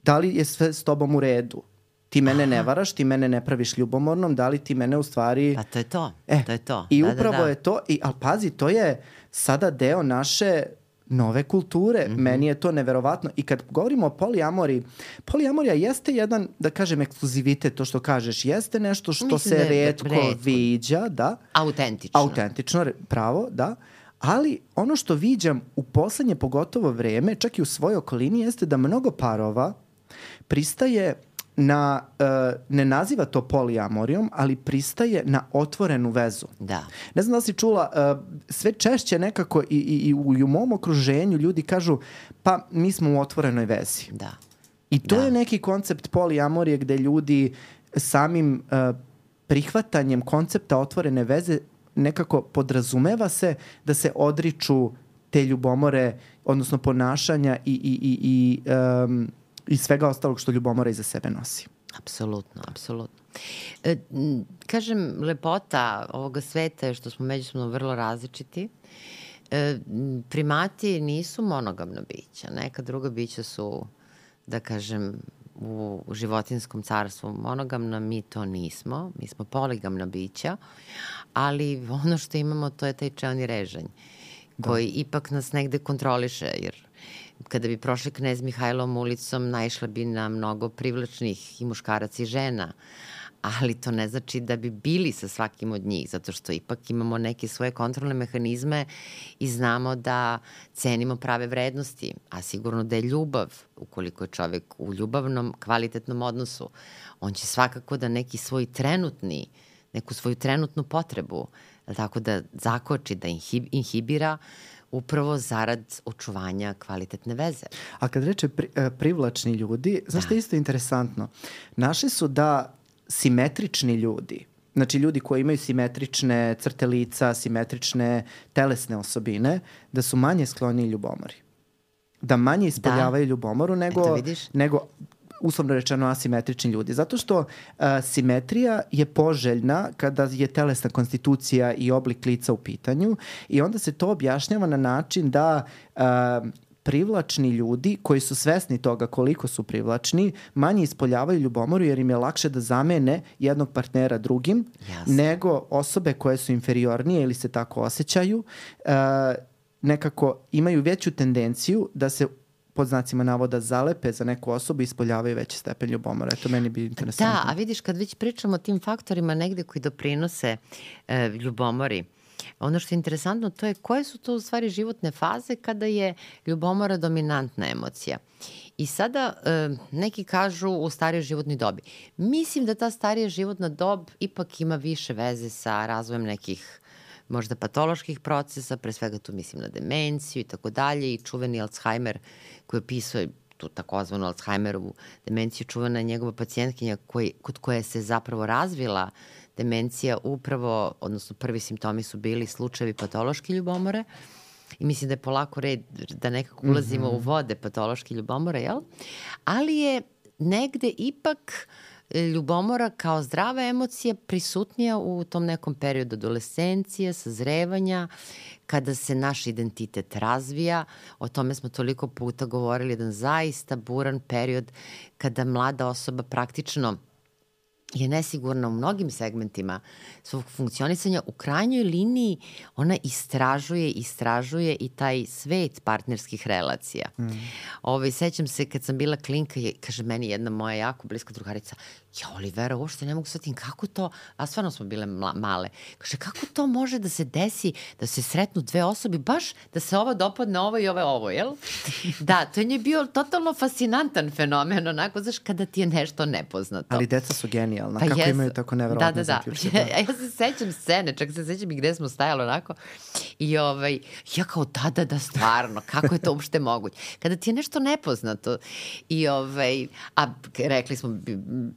da li je sve s tobom u redu? Ti mene Aha. ne varaš, ti mene ne praviš ljubomornom, da li ti mene u stvari... Pa to je to, e, to je to. I da, da upravo da, da. je to, i, ali pazi, to je sada deo naše nove kulture. Mm -hmm. Meni je to neverovatno. I kad govorimo o polijamori, polijamorija jeste jedan, da kažem, ekskluzivitet, to što kažeš, jeste nešto što Mislim se da redko, redko viđa, da. Autentično. Autentično, pravo, da. Ali ono što viđam u poslednje pogotovo vreme, čak i u svojoj okolini, jeste da mnogo parova pristaje na, uh, ne naziva to poliamorijom, ali pristaje na otvorenu vezu. Da. Ne znam da si čula, uh, sve češće nekako i, i, i u, i u mom okruženju ljudi kažu pa mi smo u otvorenoj vezi. Da. I to da. je neki koncept poliamorije gde ljudi samim uh, prihvatanjem koncepta otvorene veze nekako podrazumeva se da se odriču te ljubomore, odnosno ponašanja i, i, i, i um, i svega ostalog što ljubomora iza sebe nosi. Apsolutno, apsolutno. E, kažem, lepota ovoga sveta je što smo međusobno vrlo različiti. E, primati nisu monogamna bića. Neka druga bića su, da kažem, u životinskom carstvu monogamna, mi to nismo. Mi smo poligamna bića, ali ono što imamo to je taj čelni režanj koji da. ipak nas negde kontroliše, jer kada bi prošli knez Mihajlom ulicom, naišla bi na mnogo privlačnih i muškaraca i žena, ali to ne znači da bi bili sa svakim od njih, zato što ipak imamo neke svoje kontrolne mehanizme i znamo da cenimo prave vrednosti, a sigurno da je ljubav, ukoliko je čovek u ljubavnom, kvalitetnom odnosu, on će svakako da neki svoj trenutni, neku svoju trenutnu potrebu, tako da zakoči, da inhibira, upravo zarad očuvanja kvalitetne veze. A kad reče pri, e, privlačni ljudi, znaš da. što je isto interesantno? Naše su da simetrični ljudi, znači ljudi koji imaju simetrične crte lica, simetrične telesne osobine, da su manje skloni ljubomori. Da manje ispoljavaju da. ljubomoru nego, nego uslovno rečeno asimetrični ljudi. Zato što uh, simetrija je poželjna kada je telesna konstitucija i oblik lica u pitanju i onda se to objašnjava na način da uh, privlačni ljudi koji su svesni toga koliko su privlačni, manje ispoljavaju ljubomoru jer im je lakše da zamene jednog partnera drugim Jasne. nego osobe koje su inferiornije ili se tako osjećaju. Uh, nekako imaju veću tendenciju da se pod znacima navoda zalepe za neku osobu i ispoljavaju veći stepen ljubomora. Eto, meni bi interesantno. Da, a vidiš, kad već pričamo o tim faktorima negde koji doprinose e, ljubomori, ono što je interesantno to je koje su to u stvari životne faze kada je ljubomora dominantna emocija. I sada e, neki kažu u starijoj životnoj dobi. Mislim da ta starija životna dob ipak ima više veze sa razvojem nekih možda patoloških procesa, pre svega tu mislim na demenciju i tako dalje i čuveni Alzheimer koji opisuje tu takozvanu Alzheimerovu demenciju, čuvana je njegova pacijentkinja koji, kod koje se zapravo razvila demencija upravo, odnosno prvi simptomi su bili slučajevi patološke ljubomore i mislim da je polako red da nekako ulazimo mm -hmm. u vode patološke ljubomore, jel? Ali je negde ipak ljubomora kao zdrava emocija prisutnija u tom nekom periodu adolescencije, sazrevanja, kada se naš identitet razvija. O tome smo toliko puta govorili, jedan zaista buran period kada mlada osoba praktično je nesigurna u mnogim segmentima svog funkcionisanja, u krajnjoj liniji ona istražuje, istražuje i taj svet partnerskih relacija. Mm. Ove, ovaj, sećam se kad sam bila klinka, je, kaže meni jedna moja jako bliska drugarica, ja Olivera, uopšte ne mogu shvatim kako to, a stvarno smo bile male, kaže kako to može da se desi, da se sretnu dve osobe, baš da se ova dopadne ovo i ove ovo, jel? da, to je bio totalno fascinantan fenomen, onako, znaš, kada ti je nešto nepoznato. Ali deca su genijalna, pa kako jesu. imaju tako nevjerovatne da, da, da. da. ja se sećam scene, čak se sećam i gde smo stajali onako, i ovaj, ja kao da, da, da, stvarno, kako je to uopšte moguće? Kada ti je nešto nepoznato i ovaj, a rekli smo,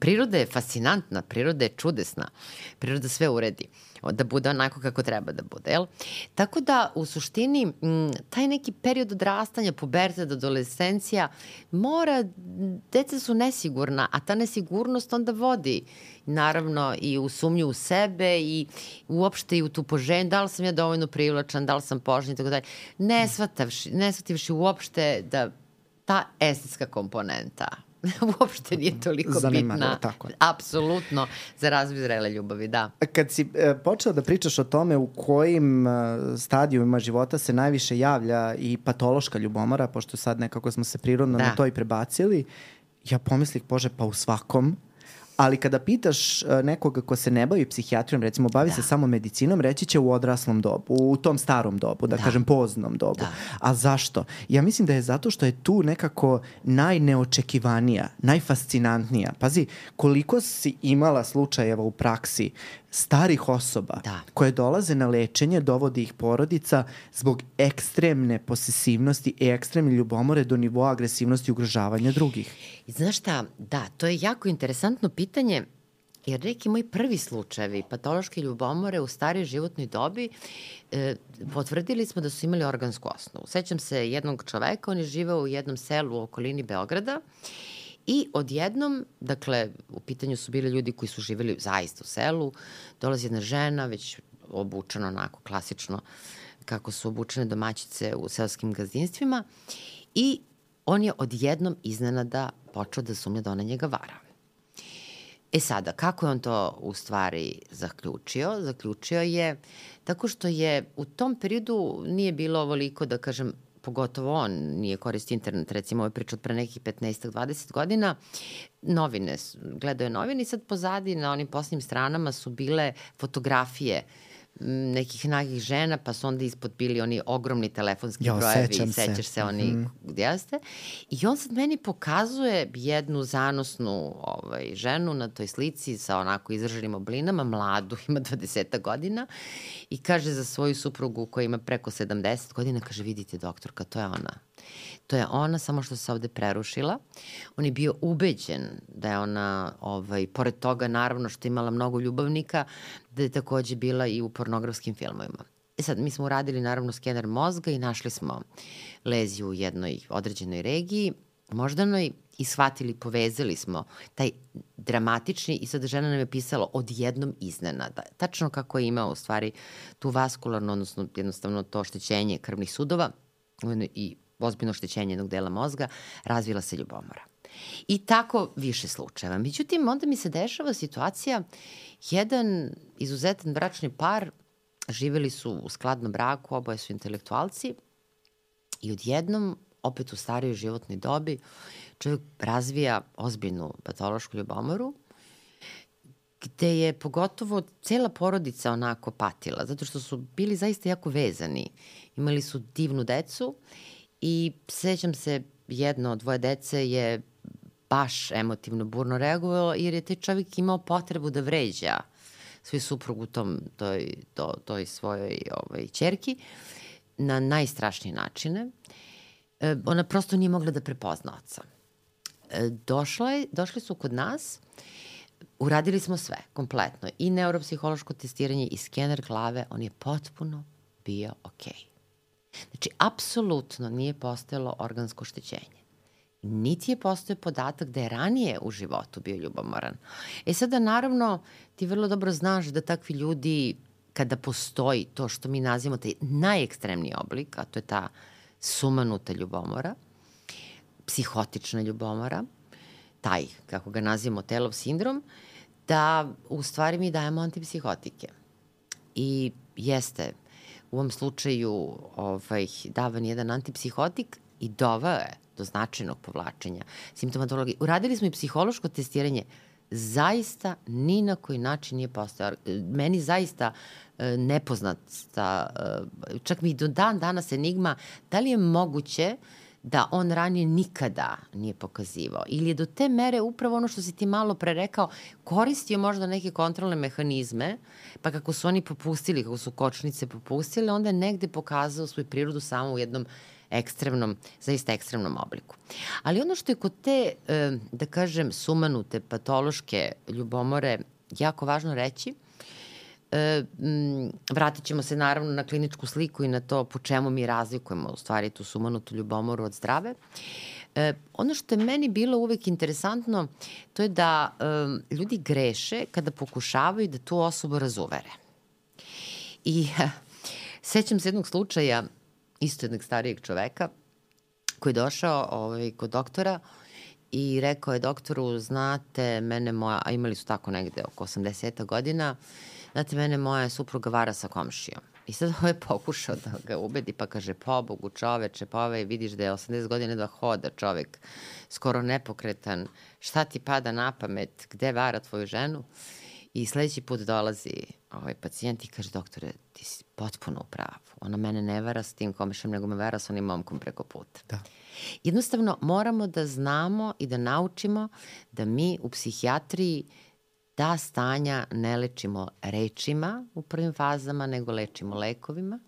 priroda je fascinantna, priroda je čudesna, priroda sve uredi da bude onako kako treba da bude, jel? Tako da, u suštini, m, taj neki period odrastanja, puberta do adolescencija, mora, deca su nesigurna, a ta nesigurnost onda vodi naravno i u sumnju u sebe i uopšte i u tu poženju, da li sam ja dovoljno privlačan, da li sam požen i tako dalje. Ne shvatavši, ne shvatavši uopšte da ta estetska komponenta uopšte nije toliko Zanimljivo, bitna. Tako je. Apsolutno, za razvoj zrele ljubavi, da. Kad si e, počela da pričaš o tome u kojim e, stadijumima života se najviše javlja i patološka ljubomora, pošto sad nekako smo se prirodno da. na to i prebacili, ja pomislih, bože, pa u svakom, ali kada pitaš e, nekoga ko se ne bavi psihijatrijom, recimo bavi da. se samo medicinom, reći će u odraslom dobu, u tom starom dobu, da, da. kažem poznom dobu. Da. A zašto? Ja mislim da je zato što je tu nekako najneočekivanija, najfascinantnija. Pazi, koliko si imala slučajeva u praksi starih osoba da. koje dolaze na lečenje, dovodi ih porodica zbog ekstremne posesivnosti i ekstremne ljubomore do nivoa agresivnosti i ugrožavanja drugih. I znaš šta, da, to je jako interesantno pitanje Jer neki moji prvi slučajevi patološke ljubomore u starijoj životnoj dobi e, potvrdili smo da su imali organsku osnovu. Sećam se jednog čoveka, on je živeo u jednom selu u okolini Beograda I odjednom, dakle, u pitanju su bili ljudi koji su živeli zaista u selu, dolazi jedna žena, već obučena onako klasično, kako su obučene domaćice u selskim gazdinstvima i on je odjednom iznenada počeo da sumnja da ona njega vara. E sada, kako je on to u stvari zaključio? Zaključio je tako što je u tom periodu nije bilo ovoliko, da kažem, pogotovo on nije koristi internet, recimo ovo je priča od pre nekih 15-20 godina, novine, gledao je novine i sad pozadi na onim posljednjim stranama su bile fotografije uh, nekih nagih žena, pa su onda ispod bili oni ogromni telefonski jo, brojevi i sećaš se, se oni mm. gdje jeste. I on sad meni pokazuje jednu zanosnu ovaj, ženu na toj slici sa onako izraženim oblinama, mladu, ima 20 godina i kaže za svoju suprugu koja ima preko 70 godina, kaže vidite doktorka, to je ona. To je ona, samo što se ovde prerušila. On je bio ubeđen da je ona, ovaj, pored toga naravno što je imala mnogo ljubavnika, da je takođe bila i u pornografskim filmovima. E sad, mi smo uradili naravno skener mozga i našli smo leziju u jednoj određenoj regiji, moždanoj, i shvatili, povezali smo taj dramatični i sad žena nam je pisala odjednom iznenada. Tačno kako je imao u stvari tu vaskularno, odnosno jednostavno to oštećenje krvnih sudova i ozbiljno oštećenje jednog dela mozga, razvila se ljubomora. I tako više slučajeva. Međutim, onda mi se dešava situacija, jedan izuzetan bračni par, živeli su u skladnom braku, oboje su intelektualci i odjednom, opet u starijoj životnoj dobi, čovjek razvija ozbiljnu patološku ljubomoru, gde je pogotovo cela porodica onako patila, zato što su bili zaista jako vezani. Imali su divnu decu I sećam se, jedno od dvoje dece je baš emotivno burno reagovalo jer je taj čovjek imao potrebu da vređa svoj suprug u tom, toj, to, toj svojoj ovaj, čerki na najstrašnije načine. E, ona prosto nije mogla da prepozna oca. e, došla je, došli su kod nas, uradili smo sve, kompletno, i neuropsihološko testiranje i skener glave, on je potpuno bio okej. Okay. Znači, apsolutno nije postojalo organsko oštećenje. Niti je postoje podatak da je ranije u životu bio ljubomoran. E sada, naravno, ti vrlo dobro znaš da takvi ljudi, kada postoji to što mi nazivamo taj najekstremniji oblik, a to je ta sumanuta ljubomora, psihotična ljubomora, taj, kako ga nazivamo, telov sindrom, da u stvari mi dajemo antipsihotike. I jeste, u ovom slučaju ovaj, davan jedan antipsihotik i dovao je do značajnog povlačenja simptomatologije. Uradili smo i psihološko testiranje zaista ni na koji način nije postao. Meni zaista e, nepoznata, e, čak mi do dan danas enigma, da li je moguće da on ranije nikada nije pokazivao. Ili je do te mere upravo ono što si ti malo pre rekao, koristio možda neke kontrolne mehanizme, pa kako su oni popustili, kako su kočnice popustile, onda je negde pokazao svoju prirodu samo u jednom ekstremnom, zaista ekstremnom obliku. Ali ono što je kod te, e, da kažem, sumanute, patološke ljubomore jako važno reći, E, vratit ćemo se naravno na kliničku sliku i na to po čemu mi razlikujemo u stvari tu sumanutu ljubomoru od zdrave. E, ono što je meni bilo uvek interesantno, to je da e, ljudi greše kada pokušavaju da tu osobu razuvere. I e, sećam se jednog slučaja, isto jednog starijeg čoveka, koji je došao ovaj, kod doktora i rekao je doktoru, znate, mene moja, a imali su tako negde oko 80 godina, znate, mene moja supruga vara sa komšijom. I sad ovaj pokušao da ga ubedi, pa kaže, pobogu čoveče, pa ovaj vidiš da je 80 godina da hoda čovek, skoro nepokretan, šta ti pada na pamet, gde vara tvoju ženu? I sledeći put dolazi ovaj pacijent i kaže, doktore, ti si potpuno u pravu. Ona mene ne vara s tim komešom, nego me vara sa onim momkom preko puta. Da. Jednostavno, moramo da znamo i da naučimo da mi u psihijatriji ta stanja ne lečimo rečima u prvim fazama, nego lečimo lekovima.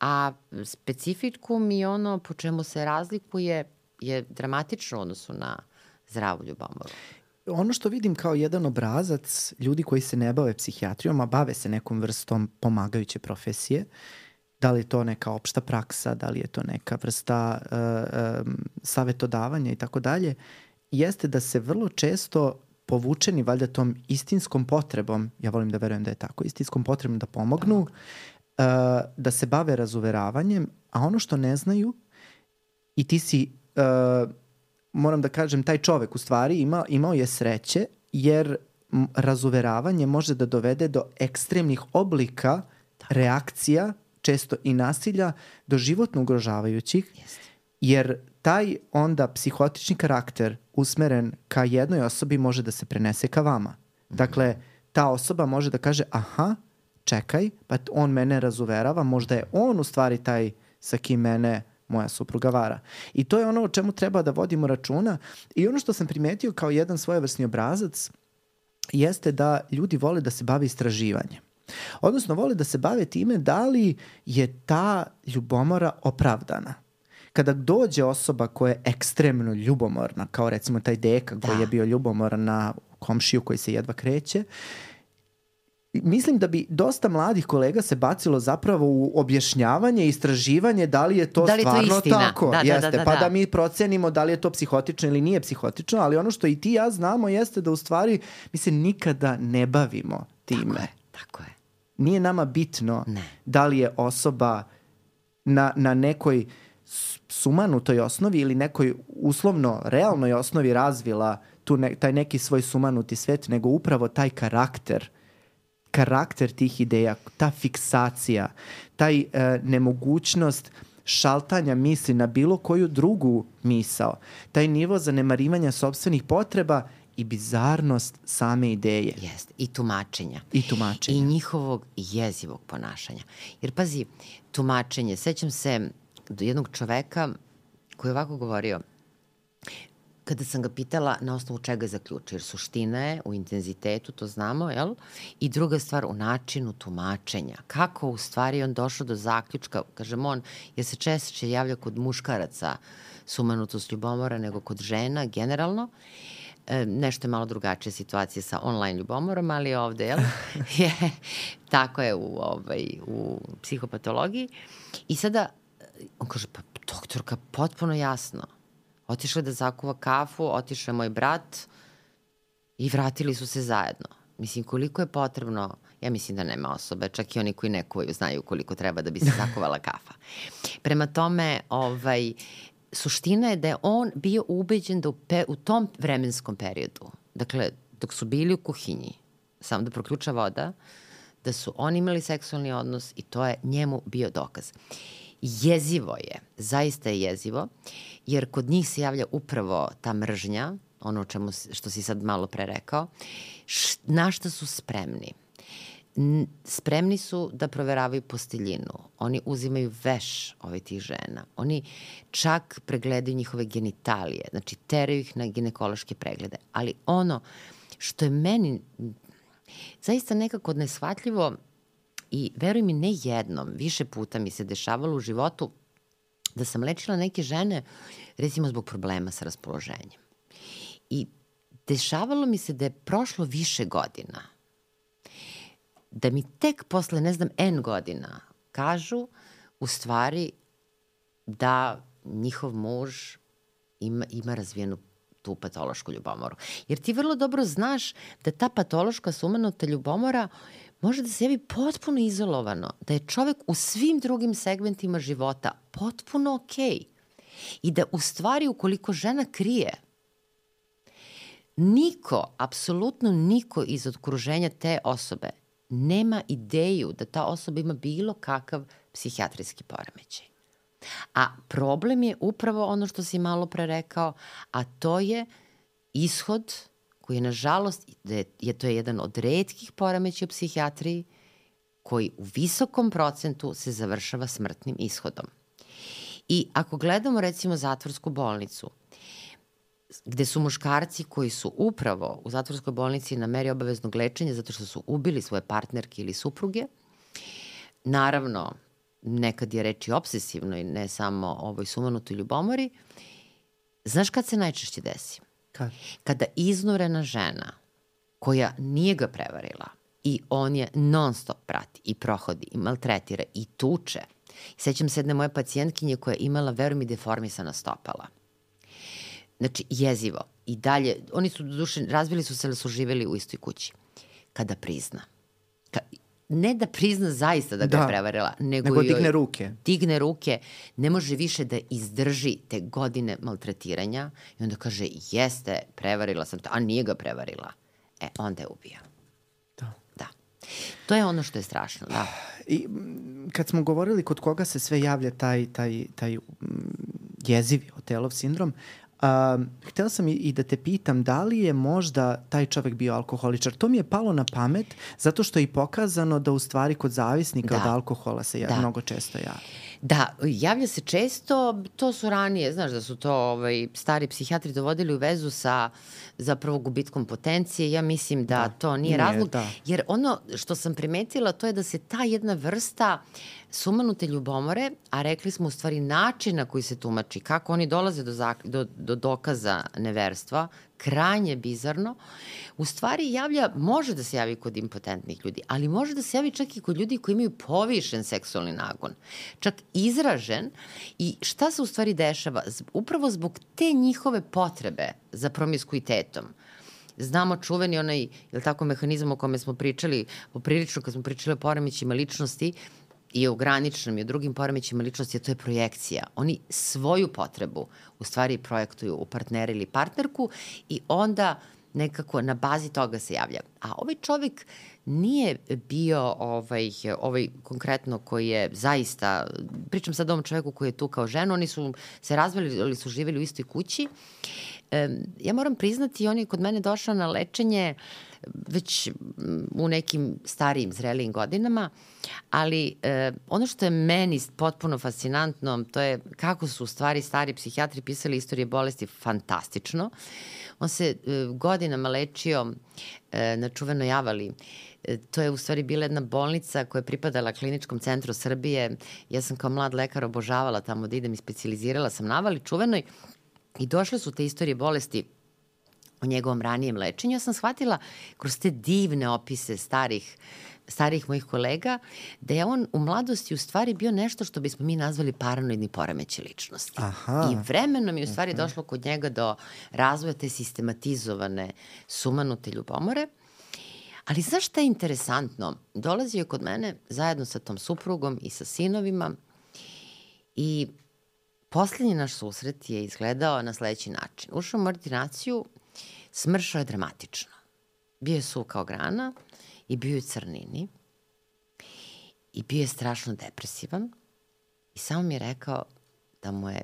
A specifikum i ono po čemu se razlikuje je dramatično u odnosu na zdravu ljubomoru ono što vidim kao jedan obrazac ljudi koji se ne bave psihijatrijom, a bave se nekom vrstom pomagajuće profesije, da li je to neka opšta praksa, da li je to neka vrsta uh, um, savetodavanja i tako dalje, jeste da se vrlo često povučeni valjda tom istinskom potrebom, ja volim da verujem da je tako, istinskom potrebom da pomognu, uh, da se bave razuveravanjem, a ono što ne znaju i ti si uh, moram da kažem, taj čovek u stvari ima, imao je sreće jer razuveravanje može da dovede do ekstremnih oblika Tako. reakcija, često i nasilja, do životno ugrožavajućih, Jeste. jer taj onda psihotični karakter usmeren ka jednoj osobi može da se prenese ka vama. -hmm. Dakle, ta osoba može da kaže, aha, čekaj, pa on mene razuverava, možda je on u stvari taj sa kim mene moja supruga vara. I to je ono o čemu treba da vodimo računa i ono što sam primetio kao jedan svojevrsni obrazac jeste da ljudi vole da se bave istraživanjem. Odnosno, vole da se bave time da li je ta ljubomora opravdana. Kada dođe osoba koja je ekstremno ljubomorna, kao recimo taj deka koji da. je bio ljubomoran na komšiju koji se jedva kreće, mislim da bi dosta mladih kolega se bacilo zapravo u objašnjavanje i istraživanje da li je to da li stvarno to istina? tako. Da, jeste, da, da, da, pa da. da mi procenimo da li je to psihotično ili nije psihotično, ali ono što i ti ja znamo jeste da u stvari mi se nikada ne bavimo time. Tako je, tako je. Nije nama bitno ne. da li je osoba na, na nekoj sumanutoj osnovi ili nekoj uslovno realnoj osnovi razvila tu ne, taj neki svoj sumanuti svet, nego upravo taj karakter karakter tih ideja, ta fiksacija, taj e, nemogućnost šaltanja misli na bilo koju drugu misao, taj nivo zanemarivanja sobstvenih potreba i bizarnost same ideje. Jeste, i tumačenja. I tumačenja. I njihovog jezivog ponašanja. Jer pazi, tumačenje, sećam se jednog čoveka koji je ovako govorio, kada sam ga pitala na osnovu čega zaključio, jer suština je u intenzitetu, to znamo, jel? I druga stvar, u načinu tumačenja. Kako u stvari on došao do zaključka, kažem on, jer se češće javlja kod muškaraca sumanutost ljubomora nego kod žena generalno. E, nešto je malo drugačija situacija sa online ljubomorom, ali ovde, jel? je, tako je u, ovaj, u psihopatologiji. I sada, on kaže, pa doktorka, potpuno jasno Otišla da zakuva kafu, otišao je moj brat i vratili su se zajedno. Mislim, koliko je potrebno, ja mislim da nema osobe, čak i oni koji ne kuvaju znaju koliko treba da bi se zakuvala kafa. Prema tome, ovaj, suština je da je on bio ubeđen da u, pe, u tom vremenskom periodu, dakle, dok su bili u kuhinji, samo da proključa voda, da su oni imali seksualni odnos i to je njemu bio dokaz. Jezivo je, zaista je jezivo. Jer kod njih se javlja upravo ta mržnja, ono čemu, što si sad malo pre rekao, š, na šta su spremni. N, spremni su da proveravaju posteljinu. Oni uzimaju veš ove tih žena. Oni čak pregledaju njihove genitalije, znači teraju ih na ginekološke preglede. Ali ono što je meni zaista nekako nesvatljivo i veruj mi ne jednom, više puta mi se dešavalo u životu da sam lečila neke žene recimo zbog problema sa raspoloženjem. I dešavalo mi se da je prošlo više godina. Da mi tek posle, ne znam, N godina kažu u stvari da njihov muž ima, ima razvijenu tu patološku ljubomoru. Jer ti vrlo dobro znaš da ta patološka sumanuta ljubomora može da se javi potpuno izolovano, da je čovek u svim drugim segmentima života potpuno okej. Okay. I da u stvari ukoliko žena krije, niko, apsolutno niko iz okruženja te osobe nema ideju da ta osoba ima bilo kakav psihijatrijski poremećaj. A problem je upravo ono što si malo pre rekao, a to je ishod koji je nažalost, da je, to je jedan od redkih poremeća u psihijatriji, koji u visokom procentu se završava smrtnim ishodom. I ako gledamo recimo zatvorsku bolnicu, gde su muškarci koji su upravo u zatvorskoj bolnici na meri obaveznog lečenja zato što su ubili svoje partnerke ili supruge, naravno, nekad je reči obsesivno i ne samo ovoj sumanutoj ljubomori, znaš kad se najčešće desi? Kad? Kada iznurena žena koja nije ga prevarila i on je non stop prati i prohodi i maltretira i tuče. Sećam se jedne moje pacijentkinje koja je imala, verujem mi, deformisana stopala. Znači, jezivo. I dalje, oni su, duše, razbili su se, ali su živeli u istoj kući. Kada prizna. Ka, ne da prizna zaista da ga da. je prevarila, nego, nego digne ruke. Digne ruke, ne može više da izdrži te godine maltretiranja i onda kaže, jeste, prevarila sam te, a nije ga prevarila. E, onda je ubija. Da. Da. To je ono što je strašno, da. I kad smo govorili kod koga se sve javlja taj, taj, taj jezivi Otelov sindrom, Um, htela sam i, i da te pitam da li je možda taj čovek bio alkoholičar. To mi je palo na pamet zato što je i pokazano da u stvari kod zavisnika da. od alkohola se ja, da. mnogo često javlja. Da, javlja se često, to su ranije, znaš da su to ovaj, stari psihijatri dovodili u vezu sa zapravo gubitkom potencije. Ja mislim da, da. to nije, nije razlog, da. jer ono što sam primetila to je da se ta jedna vrsta sumanute ljubomore, a rekli smo u stvari način na koji se tumači, kako oni dolaze do, do, do dokaza neverstva, krajnje bizarno, u stvari javlja, može da se javi kod impotentnih ljudi, ali može da se javi čak i kod ljudi koji imaju povišen seksualni nagon. Čak izražen i šta se u stvari dešava? Upravo zbog te njihove potrebe za promiskuitetom, znamo čuveni onaj, je tako, mehanizam o kome smo pričali, poprilično kad smo pričali o poremećima ličnosti, i o graničnom i o drugim poremećima ličnosti, to je projekcija. Oni svoju potrebu u stvari projektuju u partnera ili partnerku i onda nekako na bazi toga se javlja. A ovaj čovek nije bio ovaj, ovaj konkretno koji je zaista, pričam sad o ovom čoveku koji je tu kao žena, oni su se razveli ili su živeli u istoj kući. Ja moram priznati, on je kod mene došao na lečenje već u nekim starijim, zrelijim godinama, ali ono što je meni potpuno fascinantno, to je kako su u stvari stari psihijatri pisali istorije bolesti fantastično. On se e, godinama lečio e, na čuvenoj javali. E, to je u stvari bila jedna bolnica koja je pripadala kliničkom centru Srbije. Ja sam kao mlad lekar obožavala tamo da idem i specializirala sam na avali čuvenoj i došle su te istorije bolesti o njegovom ranijem lečenju, ja sam shvatila kroz te divne opise starih starih mojih kolega, da je on u mladosti u stvari bio nešto što bismo mi nazvali paranoidni poremeće ličnosti. Aha. I vremenom je u stvari došlo kod njega do razvoja te sistematizovane sumanute ljubomore. Ali znaš šta je interesantno? Dolazio je kod mene zajedno sa tom suprugom i sa sinovima i poslednji naš susret je izgledao na sledeći način. Ušao u ordinaciju, smršao je dramatično. Bio je su kao grana i bio je crnini i bio je strašno depresivan i samo mi je rekao da mu je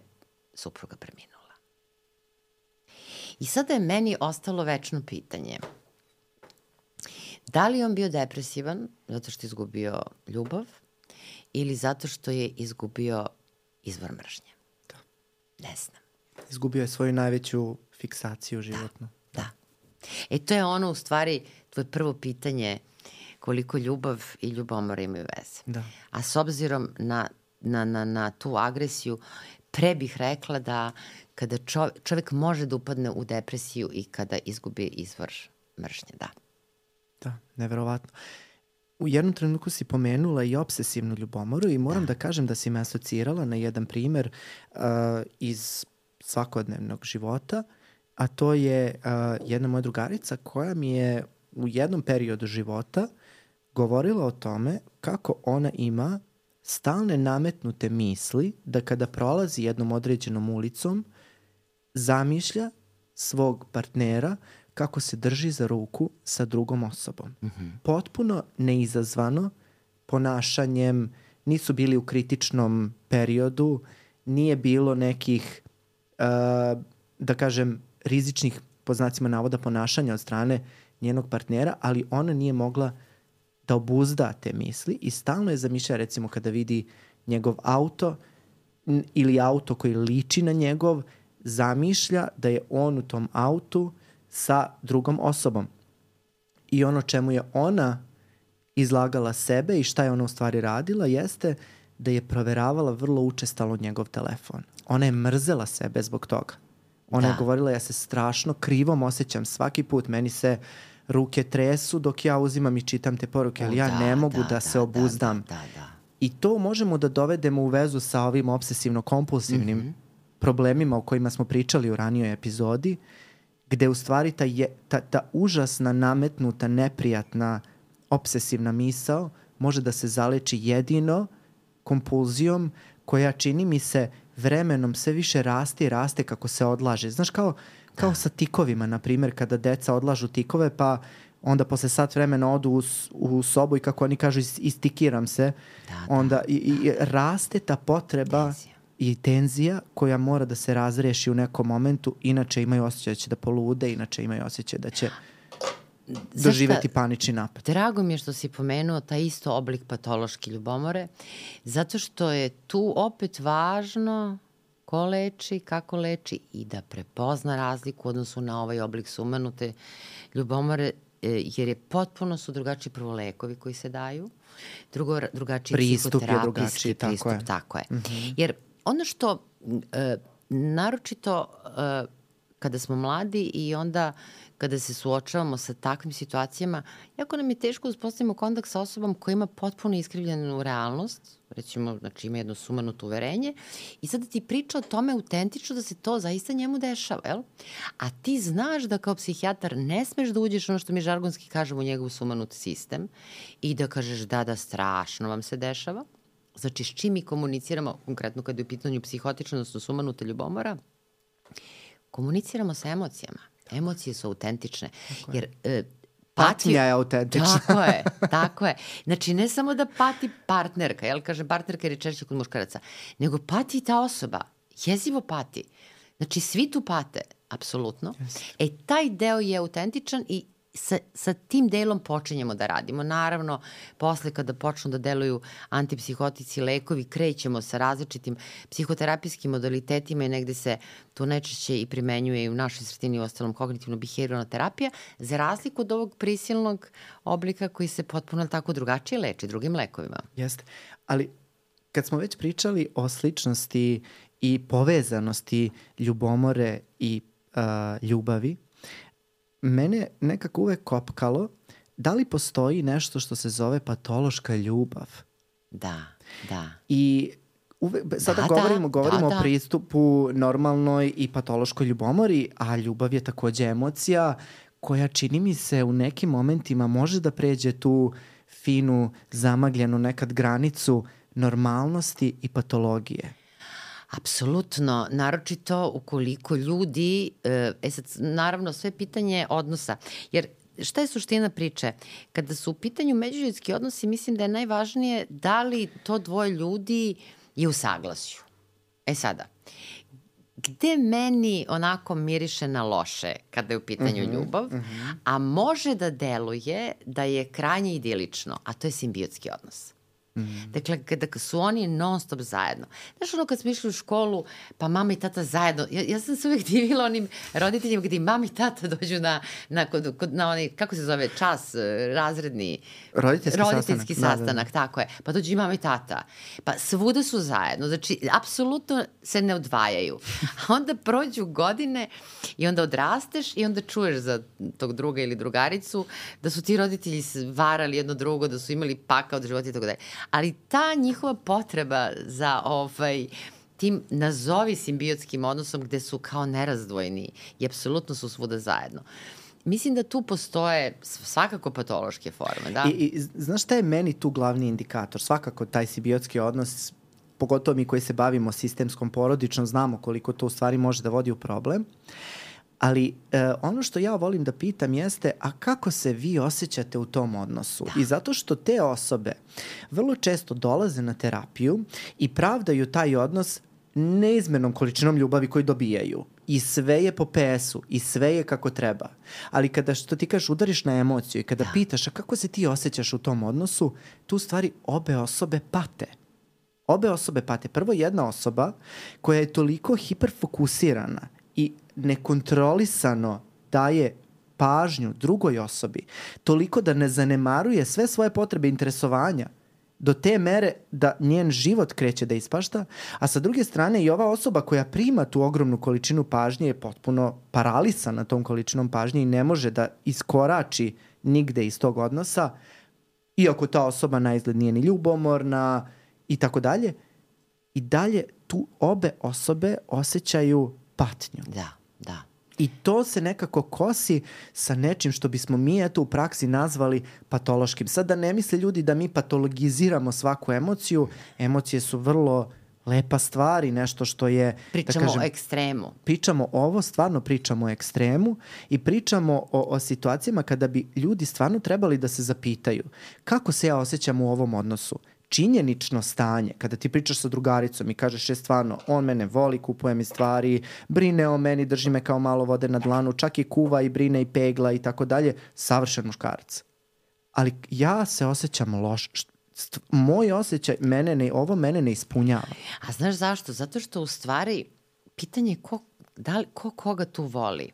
supruga preminula. I sada je meni ostalo večno pitanje. Da li on bio depresivan zato što je izgubio ljubav ili zato što je izgubio izvor mržnje? Da. Ne znam. Izgubio je svoju najveću fiksaciju Da. životnu. E to je ono u stvari tvoje prvo pitanje koliko ljubav i ljubomora imaju veze. Da. A s obzirom na, na, na, na tu agresiju, pre bih rekla da kada čov, čovek može da upadne u depresiju i kada izgubi izvor mržnje, da. Da, neverovatno. U jednom trenutku si pomenula i obsesivnu ljubomoru i moram da, kažem da si me asocirala na jedan primer uh, iz svakodnevnog života, a to je uh, jedna moja drugarica koja mi je u jednom periodu života govorila o tome kako ona ima stalne nametnute misli da kada prolazi jednom određenom ulicom zamišlja svog partnera kako se drži za ruku sa drugom osobom. Mm -hmm. Potpuno neizazvano ponašanjem, nisu bili u kritičnom periodu, nije bilo nekih, uh, da kažem, rizičnih po znacima navoda ponašanja od strane njenog partnera, ali ona nije mogla da obuzda te misli i stalno je zamišlja recimo kada vidi njegov auto ili auto koji liči na njegov, zamišlja da je on u tom autu sa drugom osobom. I ono čemu je ona izlagala sebe i šta je ona u stvari radila jeste da je proveravala vrlo učestalo njegov telefon. Ona je mrzela sebe zbog toga. Ona da. je govorila ja se strašno krivom osjećam svaki put, meni se ruke tresu dok ja uzimam i čitam te poruke, ali ja da, ne mogu da, da, se da, obuzdam. Da, da, da. I to možemo da dovedemo u vezu sa ovim obsesivno-kompulsivnim mm -hmm. problemima o kojima smo pričali u ranijoj epizodi, gde u stvari ta, je, ta, ta užasna, nametnuta, neprijatna, obsesivna misao može da se zaleči jedino kompulzijom koja čini mi se vremenom sve više raste i raste kako se odlaže. Znaš, kao, kao sa tikovima, na primjer, kada deca odlažu tikove, pa onda posle sat vremena odu u, u sobu i kako oni kažu is- istikiram se, Da, da. onda i, i raste ta potreba Tenzija. I tenzija koja mora da se razreši u nekom momentu, inače imaju osjećaj da će da polude, inače imaju osjećaj da će doživeti panični napad. Drago mi je što si pomenuo taj isto oblik patološke ljubomore, zato što je tu opet važno ko leči, kako leči i da prepozna razliku u odnosu na ovaj oblik sumanute ljubomore, e, jer je potpuno su drugačiji prvo lekovi koji se daju, drugo, drugačiji Pristup je psihoterapijski drugačiji, tako pristup, je. tako je. Jer ono što e, naročito e, kada smo mladi i onda kada se suočavamo sa takvim situacijama, jako nam je teško da uspostavimo kontakt sa osobom koja ima potpuno iskrivljenu realnost, recimo, znači ima jedno sumanuto uverenje, i sada ti priča o tome autentično da se to zaista njemu dešava, jel? A ti znaš da kao psihijatar ne smeš da uđeš ono što mi žargonski kažemo u njegov sumanut sistem i da kažeš da, da, strašno vam se dešava, Znači, s čim mi komuniciramo, konkretno kada je u pitanju psihotična, odnosno sumanuta ljubomora, komuniciramo sa emocijama. Emocije su autentične. Jer e, Patnja je autentična. Tako je, tako je. Znači, ne samo da pati partnerka, jel kažem partnerka jer je češće kod muškaraca, nego pati i ta osoba. Jezivo pati. Znači, svi tu pate, apsolutno. E, taj deo je autentičan i sa, sa tim delom počinjemo da radimo. Naravno, posle kada počnu da deluju antipsihotici lekovi, krećemo sa različitim psihoterapijskim modalitetima i negde se to najčešće i primenjuje i u našoj sredini u ostalom kognitivno-behavioralna terapija, za razliku od ovog prisilnog oblika koji se potpuno tako drugačije leči drugim lekovima. Jeste, ali kad smo već pričali o sličnosti i povezanosti ljubomore i uh, ljubavi, mene nekako uvek kopkalo da li postoji nešto što se zove patološka ljubav. Da, da. I uve, sada Da, govorimo, da, govorimo da, o da. pristupu normalnoj i patološkoj ljubomori, a ljubav je takođe emocija koja čini mi se u nekim momentima može da pređe tu finu, zamagljenu nekad granicu normalnosti i patologije. Apsolutno, naročito ukoliko ljudi, e, e sad, naravno, sve pitanje odnosa, jer šta je suština priče? Kada su u pitanju međuljudski odnosi, mislim da je najvažnije da li to dvoje ljudi je u saglasju. E sada, gde meni onako miriše na loše kada je u pitanju mm -hmm, ljubav, mm -hmm. a može da deluje da je krajnje idilično, a to je simbiotski odnos. Mm. Dakle, kada su oni non stop zajedno. Znaš ono kad smo išli u školu, pa mama i tata zajedno, ja, ja sam se uvek divila onim roditeljima gde mama i tata dođu na, na, kod, kod, na onaj, kako se zove, čas, eh, razredni... Roditeljski, roditeljski sastanak. sastanak. Da, da. tako je. Pa dođu i mama i tata. Pa svuda su zajedno. Znači, apsolutno se ne odvajaju. A onda prođu godine i onda odrasteš i onda čuješ za tog druga ili drugaricu da su ti roditelji varali jedno drugo, da su imali pakao od života i tako dalje ali ta njihova potreba za ovaj, tim nazovi simbiotskim odnosom gde su kao nerazdvojeni i apsolutno su svuda zajedno. Mislim da tu postoje svakako patološke forme, da? I, i znaš šta je meni tu glavni indikator? Svakako taj simbiotski odnos, pogotovo mi koji se bavimo sistemskom porodičnom, znamo koliko to u stvari može da vodi u problem. Ali e, ono što ja volim da pitam jeste, a kako se vi osjećate u tom odnosu? Da. I zato što te osobe vrlo često dolaze na terapiju i pravdaju taj odnos neizmernom količinom ljubavi koju dobijaju. I sve je po PS-u, i sve je kako treba. Ali kada, što ti kažeš, udariš na emociju i kada da. pitaš, a kako se ti osjećaš u tom odnosu, tu stvari obe osobe pate. Obe osobe pate. Prvo jedna osoba koja je toliko hiperfokusirana nekontrolisano daje pažnju drugoj osobi, toliko da ne zanemaruje sve svoje potrebe interesovanja, do te mere da njen život kreće da ispašta, a sa druge strane i ova osoba koja prima tu ogromnu količinu pažnje je potpuno paralisana tom količinom pažnje i ne može da iskorači nigde iz tog odnosa, iako ta osoba na izgled nije ni ljubomorna i tako dalje, i dalje tu obe osobe osjećaju patnju. Da, da. I to se nekako kosi sa nečim što bismo mi eto u praksi nazvali patološkim. Sad da ne misle ljudi da mi patologiziramo svaku emociju, emocije su vrlo lepa stvar i nešto što je... Pričamo da kažem, o ekstremu. Pričamo ovo, stvarno pričamo o ekstremu i pričamo o, o situacijama kada bi ljudi stvarno trebali da se zapitaju kako se ja osjećam u ovom odnosu činjenično stanje, kada ti pričaš sa drugaricom i kažeš je stvarno, on mene voli, kupuje mi stvari, brine o meni, drži me kao malo vode na dlanu, čak i kuva i brine i pegla i tako dalje, savršen muškarac. Ali ja se osjećam loš, moj osjećaj, mene ne, ovo mene ne ispunjava. A znaš zašto? Zato što u stvari pitanje je ko da li, ko koga tu voli?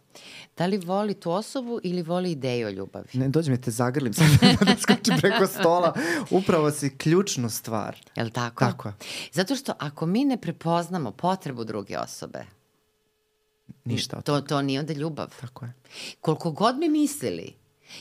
Da li voli tu osobu ili voli ideju o ljubavi? Ne, dođe mi te zagrlim, sad da skočim preko stola. Upravo si ključnu stvar. Je li tako? Tako. Zato što ako mi ne prepoznamo potrebu druge osobe, Ništa od to, to nije onda ljubav. Tako je. Koliko god mi mislili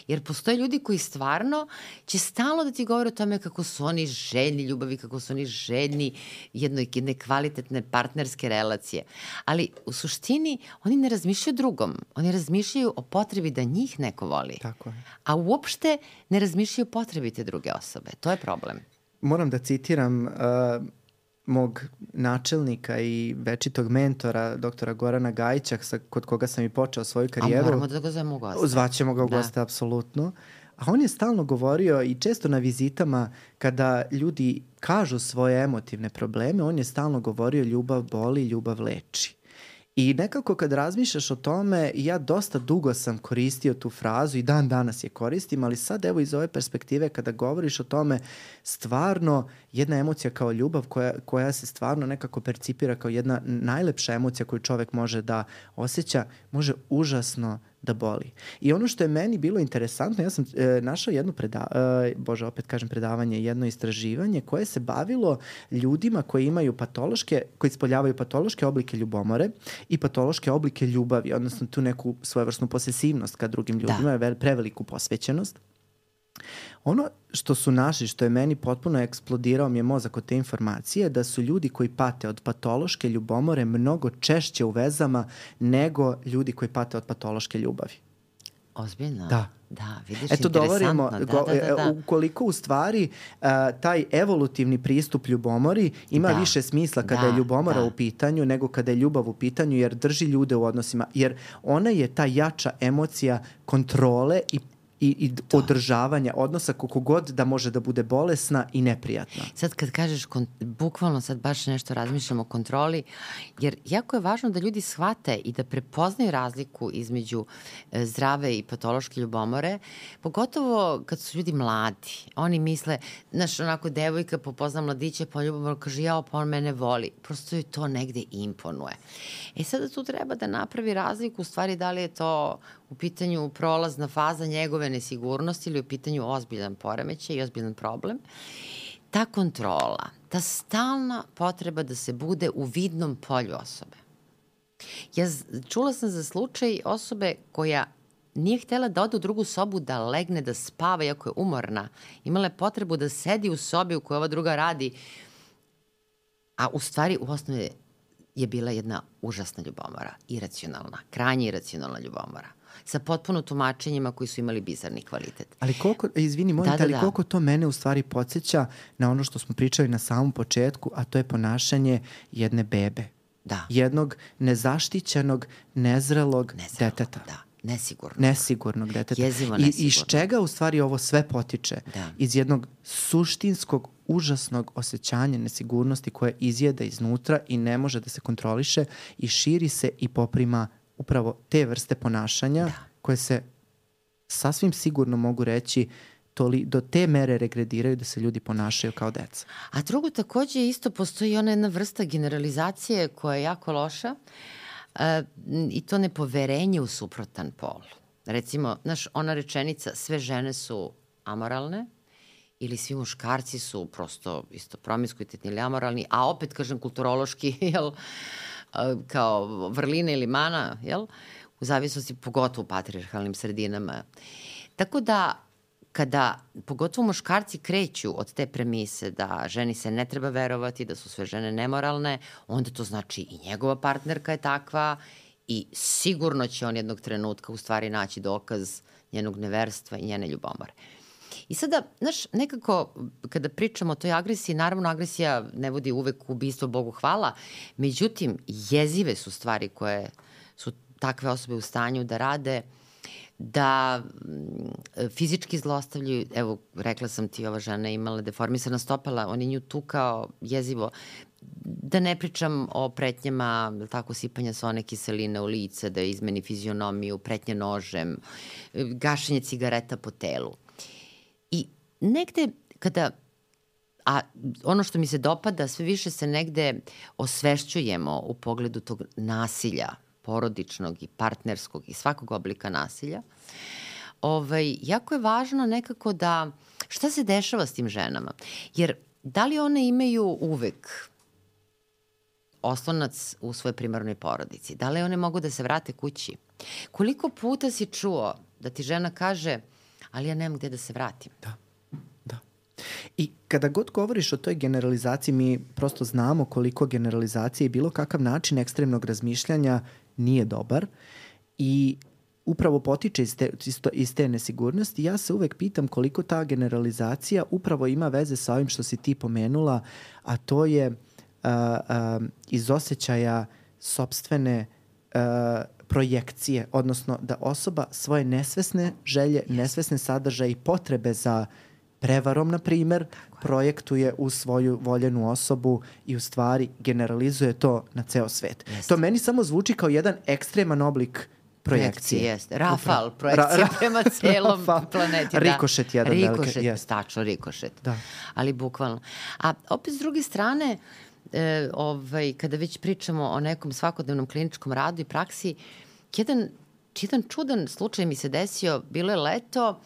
Jer postoje ljudi koji stvarno će stalno da ti govore o tome kako su oni željni ljubavi, kako su oni željni jedne, jedne kvalitetne partnerske relacije. Ali u suštini oni ne razmišljaju drugom. Oni razmišljaju o potrebi da njih neko voli. Tako je. A uopšte ne razmišljaju potrebi te druge osobe. To je problem. Moram da citiram uh, mog načelnika i večitog mentora, doktora Gorana Gajića, sa, kod koga sam i počeo svoju karijeru. A moramo da ga zovemo u goste. Zvaćemo ga u da. goste, apsolutno. A on je stalno govorio i često na vizitama kada ljudi kažu svoje emotivne probleme, on je stalno govorio ljubav boli, ljubav leči. I nekako kad razmišljaš o tome, ja dosta dugo sam koristio tu frazu i dan danas je koristim, ali sad evo iz ove perspektive kada govoriš o tome, stvarno jedna emocija kao ljubav koja, koja se stvarno nekako percipira kao jedna najlepša emocija koju čovek može da osjeća, može užasno da boli. I ono što je meni bilo interesantno, ja sam e, našao jedno predavanje, bože opet kažem predavanje, jedno istraživanje koje se bavilo ljudima koji imaju patološke, koji ispoljavaju patološke oblike ljubomore i patološke oblike ljubavi, odnosno tu neku svojevrsnu posesivnost ka drugim da. ljudima, da. preveliku posvećenost. Ono što su naši, što je meni potpuno eksplodirao mi je mozak od te informacije, da su ljudi koji pate od patološke ljubomore mnogo češće u vezama nego ljudi koji pate od patološke ljubavi. Ozbiljno? Da. Da, vidiš, Eto, dovorimo, da, go, da, da, da. ukoliko u stvari uh, taj evolutivni pristup ljubomori ima da. više smisla kada da, je ljubomora da. u pitanju nego kada je ljubav u pitanju, jer drži ljude u odnosima, jer ona je ta jača emocija kontrole i i, i da. održavanja odnosa koliko god da može da bude bolesna i neprijatna. Sad kad kažeš, bukvalno sad baš nešto razmišljamo o kontroli, jer jako je važno da ljudi shvate i da prepoznaju razliku između e, zdrave i patološke ljubomore, pogotovo kad su ljudi mladi. Oni misle, znaš, onako devojka popozna mladića po ljubomoru, kaže, jao, pa on mene voli. Prosto joj to negde imponuje. E sada tu treba da napravi razliku, u stvari da li je to u pitanju prolazna faza njegove nesigurnosti ili u pitanju ozbiljan poremećaj i ozbiljan problem, ta kontrola, ta stalna potreba da se bude u vidnom polju osobe. Ja čula sam za slučaj osobe koja nije htela da ode u drugu sobu da legne, da spava, iako je umorna. Imala je potrebu da sedi u sobi u kojoj ova druga radi, a u stvari u osnovi je bila jedna užasna ljubomora, iracionalna, krajnje iracionalna ljubomora sa potpuno tumačenjima koji su imali bizarni kvalitet. Ali koliko, izvini, molim da, da, ali da. koliko to mene u stvari podsjeća na ono što smo pričali na samom početku, a to je ponašanje jedne bebe. Da. Jednog nezaštićenog, nezrelog, nezrelog deteta. Da nesigurnog. Nesigurnog deteta. Jezivo nesigurnog. I iz čega u stvari ovo sve potiče? Da. Iz jednog suštinskog, užasnog osjećanja nesigurnosti koje izjeda iznutra i ne može da se kontroliše i širi se i poprima upravo te vrste ponašanja da. koje se sasvim sigurno mogu reći toli, do te mere regrediraju da se ljudi ponašaju kao deca. A drugo, takođe isto postoji ona jedna vrsta generalizacije koja je jako loša uh, i to nepoverenje u suprotan pol. Recimo, znaš, ona rečenica sve žene su amoralne, ili svi muškarci su prosto isto promiskuitetni ili amoralni, a opet, kažem, kulturološki, jel, kao vrline ili mana, jel? U zavisnosti, pogotovo u patriarhalnim sredinama. Tako da, kada pogotovo muškarci kreću od te premise da ženi se ne treba verovati, da su sve žene nemoralne, onda to znači i njegova partnerka je takva i sigurno će on jednog trenutka u stvari naći dokaz njenog neverstva i njene ljubomore. I sada, znaš, nekako kada pričamo o toj agresiji, naravno agresija ne vodi uvek ubistvo, Bogu hvala, međutim, jezive su stvari koje su takve osobe u stanju da rade, da mm, fizički zlostavljaju, evo, rekla sam ti, ova žena imala deformisana stopala, on je nju tukao jezivo, da ne pričam o pretnjama, tako, sipanja sone kiseline u lice, da izmeni fizionomiju, pretnje nožem, gašenje cigareta po telu negde kada a ono što mi se dopada, sve više se negde osvešćujemo u pogledu tog nasilja, porodičnog i partnerskog i svakog oblika nasilja, ovaj, jako je važno nekako da, šta se dešava s tim ženama? Jer da li one imaju uvek oslonac u svojoj primarnoj porodici? Da li one mogu da se vrate kući? Koliko puta si čuo da ti žena kaže, ali ja nemam gde da se vratim? Da I kada god govoriš o toj generalizaciji, mi prosto znamo koliko generalizacije i bilo kakav način ekstremnog razmišljanja nije dobar i upravo potiče iz te, isto, iz te nesigurnosti. Ja se uvek pitam koliko ta generalizacija upravo ima veze sa ovim što si ti pomenula, a to je uh, uh, iz osjećaja sobstvene uh, projekcije, odnosno da osoba svoje nesvesne želje, nesvesne sadržaje i potrebe za prevarom, na primer, projektuje u svoju voljenu osobu i u stvari generalizuje to na ceo svet. Jeste. To meni samo zvuči kao jedan ekstreman oblik projekcije. Jeste. Rafal, Upravo. projekcija Ra- ra- prema celom Rafal. planeti. Da. Rikošet jedan veliki, Rikošet, jeste. tačno, rikošet. Da. Ali bukvalno. A opet s druge strane, e, ovaj, kada već pričamo o nekom svakodnevnom kliničkom radu i praksi, jedan, jedan čudan slučaj mi se desio, bilo je leto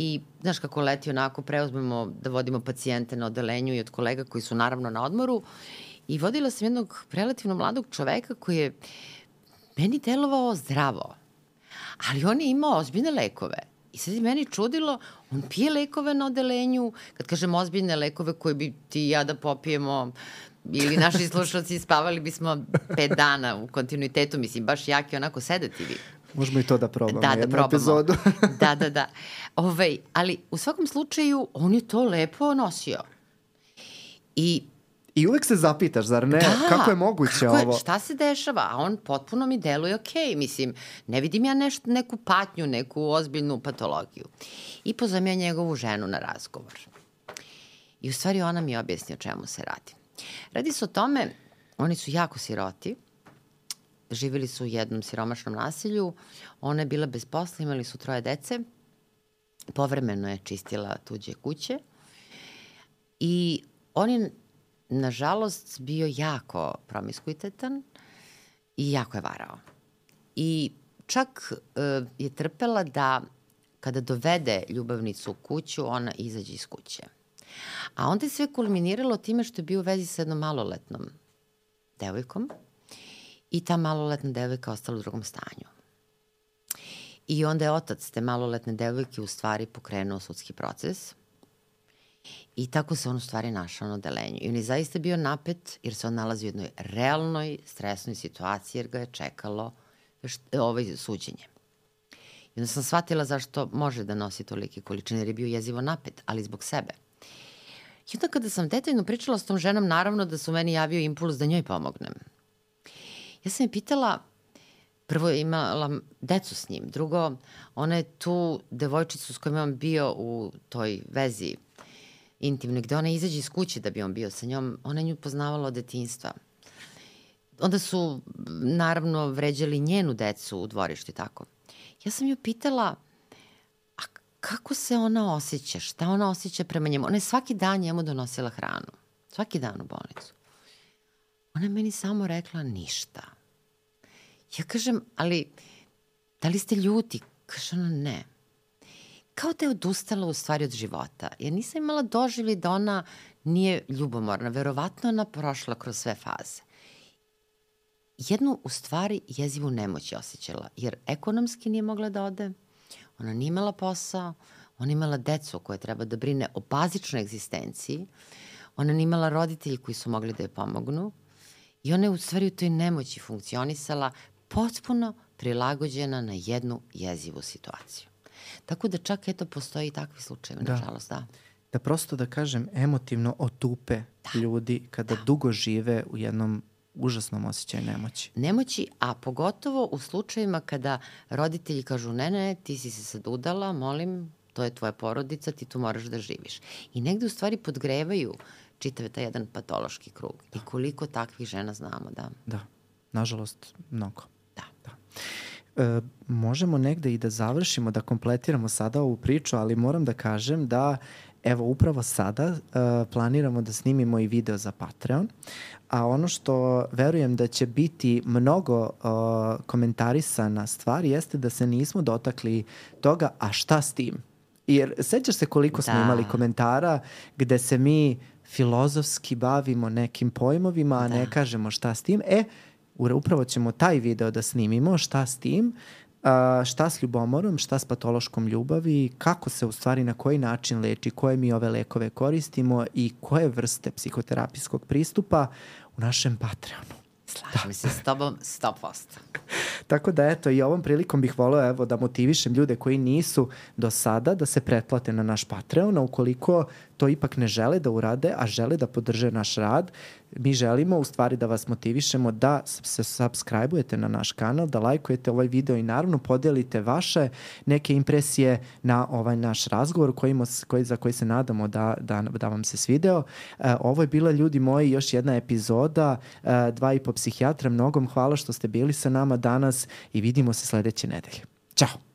i znaš kako leti onako preuzmemo da vodimo pacijente na odelenju i od kolega koji su naravno na odmoru i vodila sam jednog relativno mladog čoveka koji je meni delovao zdravo, ali on je imao ozbiljne lekove. I sad je meni čudilo, on pije lekove na odelenju, kad kažem ozbiljne lekove koje bi ti i ja da popijemo, ili naši slušalci spavali bismo pet dana u kontinuitetu, mislim, baš jaki onako sedativi. Možemo i to da probamo, Da, da probamo. epizodu. da, da, da. Ovaj, ali u svakom slučaju, on je to lepo nosio. I I uvek se zapitaš, zar ne? Da, kako je moguće kako je, ovo? Šta se dešava? A on potpuno mi deluje okej. Mislim, ne vidim ja nešto, neku patnju, neku ozbiljnu patologiju. I pozvam ja njegovu ženu na razgovor. I u stvari ona mi objasni o čemu se radi. Radi se o tome, oni su jako siroti, živjeli su u jednom siromašnom nasilju, ona je bila bez posla, imali su troje dece, povremeno je čistila tuđe kuće i on je, nažalost, bio jako promiskuitetan i jako je varao. I čak e, je trpela da kada dovede ljubavnicu u kuću, ona izađe iz kuće. A onda je sve kulminiralo time što je bio u vezi sa jednom maloletnom devojkom i ta maloletna devojka ostala u drugom stanju. I onda je otac te maloletne devojke u stvari pokrenuo sudski proces i tako se on u stvari našao na odelenju. I on je zaista bio napet jer se on nalazi u jednoj realnoj, stresnoj situaciji jer ga je čekalo ovaj suđenje. I onda sam shvatila zašto može da nosi tolike količine jer je bio jezivo napet, ali zbog sebe. I onda kada sam detaljno pričala s tom ženom, naravno da su meni javio impuls da njoj pomognem. Ja sam je pitala, prvo imala decu s njim, drugo, ona je tu devojčicu s kojom je on bio u toj vezi intimnoj, gde ona izađe iz kuće da bi on bio sa njom, ona nju poznavala od detinstva. Onda su, naravno, vređali njenu decu u dvorištu i tako. Ja sam ju pitala, a kako se ona osjeća, šta ona osjeća prema njemu? Ona je svaki dan njemu donosila hranu. Svaki dan u bolnicu. Ona je meni samo rekla ništa. Ja kažem, ali da li ste ljuti? Kaže ona, ne. Kao da je odustala u stvari od života. Ja nisam imala doživlje da ona nije ljubomorna. Verovatno ona prošla kroz sve faze. Jednu, u stvari, jezivu nemoć je osjećala, jer ekonomski nije mogla da ode, ona nije imala posao, ona imala decu koje treba da brine o bazičnoj egzistenciji, ona nije imala roditelji koji su mogli da je pomognu i ona je u stvari u toj nemoći funkcionisala potpuno prilagođena na jednu jezivu situaciju. Tako da čak eto postoji i takvi slučajevi, Da. nažalost, da. da prosto da kažem emotivno otupe da. ljudi kada da. dugo žive u jednom užasnom osjećaju nemoći. Nemoći, a pogotovo u slučajima kada roditelji kažu ne, ne, ti si se sad udala, molim, to je tvoja porodica, ti tu moraš da živiš. I negde u stvari podgrevaju čitav taj jedan patološki krug. I koliko takvih žena znamo, da. Da, nažalost, mnogo. Da. da. E, možemo negde i da završimo, da kompletiramo sada ovu priču, ali moram da kažem da evo upravo sada uh, planiramo da snimimo i video za Patreon, a ono što verujem da će biti mnogo uh, komentarisana stvar jeste da se nismo dotakli toga, a šta s tim? Jer sećaš se koliko smo Da. imali komentara gde se mi filozofski bavimo nekim pojmovima, a ne Da. kažemo šta s tim. E, upravo ćemo taj video da snimimo, šta s tim, a, šta s ljubomorom, šta s patološkom ljubavi, kako se u stvari na koji način leči, koje mi ove lekove koristimo i koje vrste psihoterapijskog pristupa u našem Patreonu. Slažem se s tobom 100%. Tako da eto i ovom prilikom bih voleo evo da motivišem ljude koji nisu do sada da se pretplate na naš Patreon, a ukoliko to ipak ne žele da urade, a žele da podrže naš rad, mi želimo u stvari da vas motivišemo da se subscribe-ujete na naš kanal, da lajkujete ovaj video i naravno podelite vaše neke impresije na ovaj naš razgovor kojima, koji, za koji se nadamo da, da, da vam se svideo. E, ovo je bila ljudi moji još jedna epizoda e, dva i po psihijatra. Mnogom hvala što ste bili sa nama danas i vidimo se sledeće nedelje. Ćao!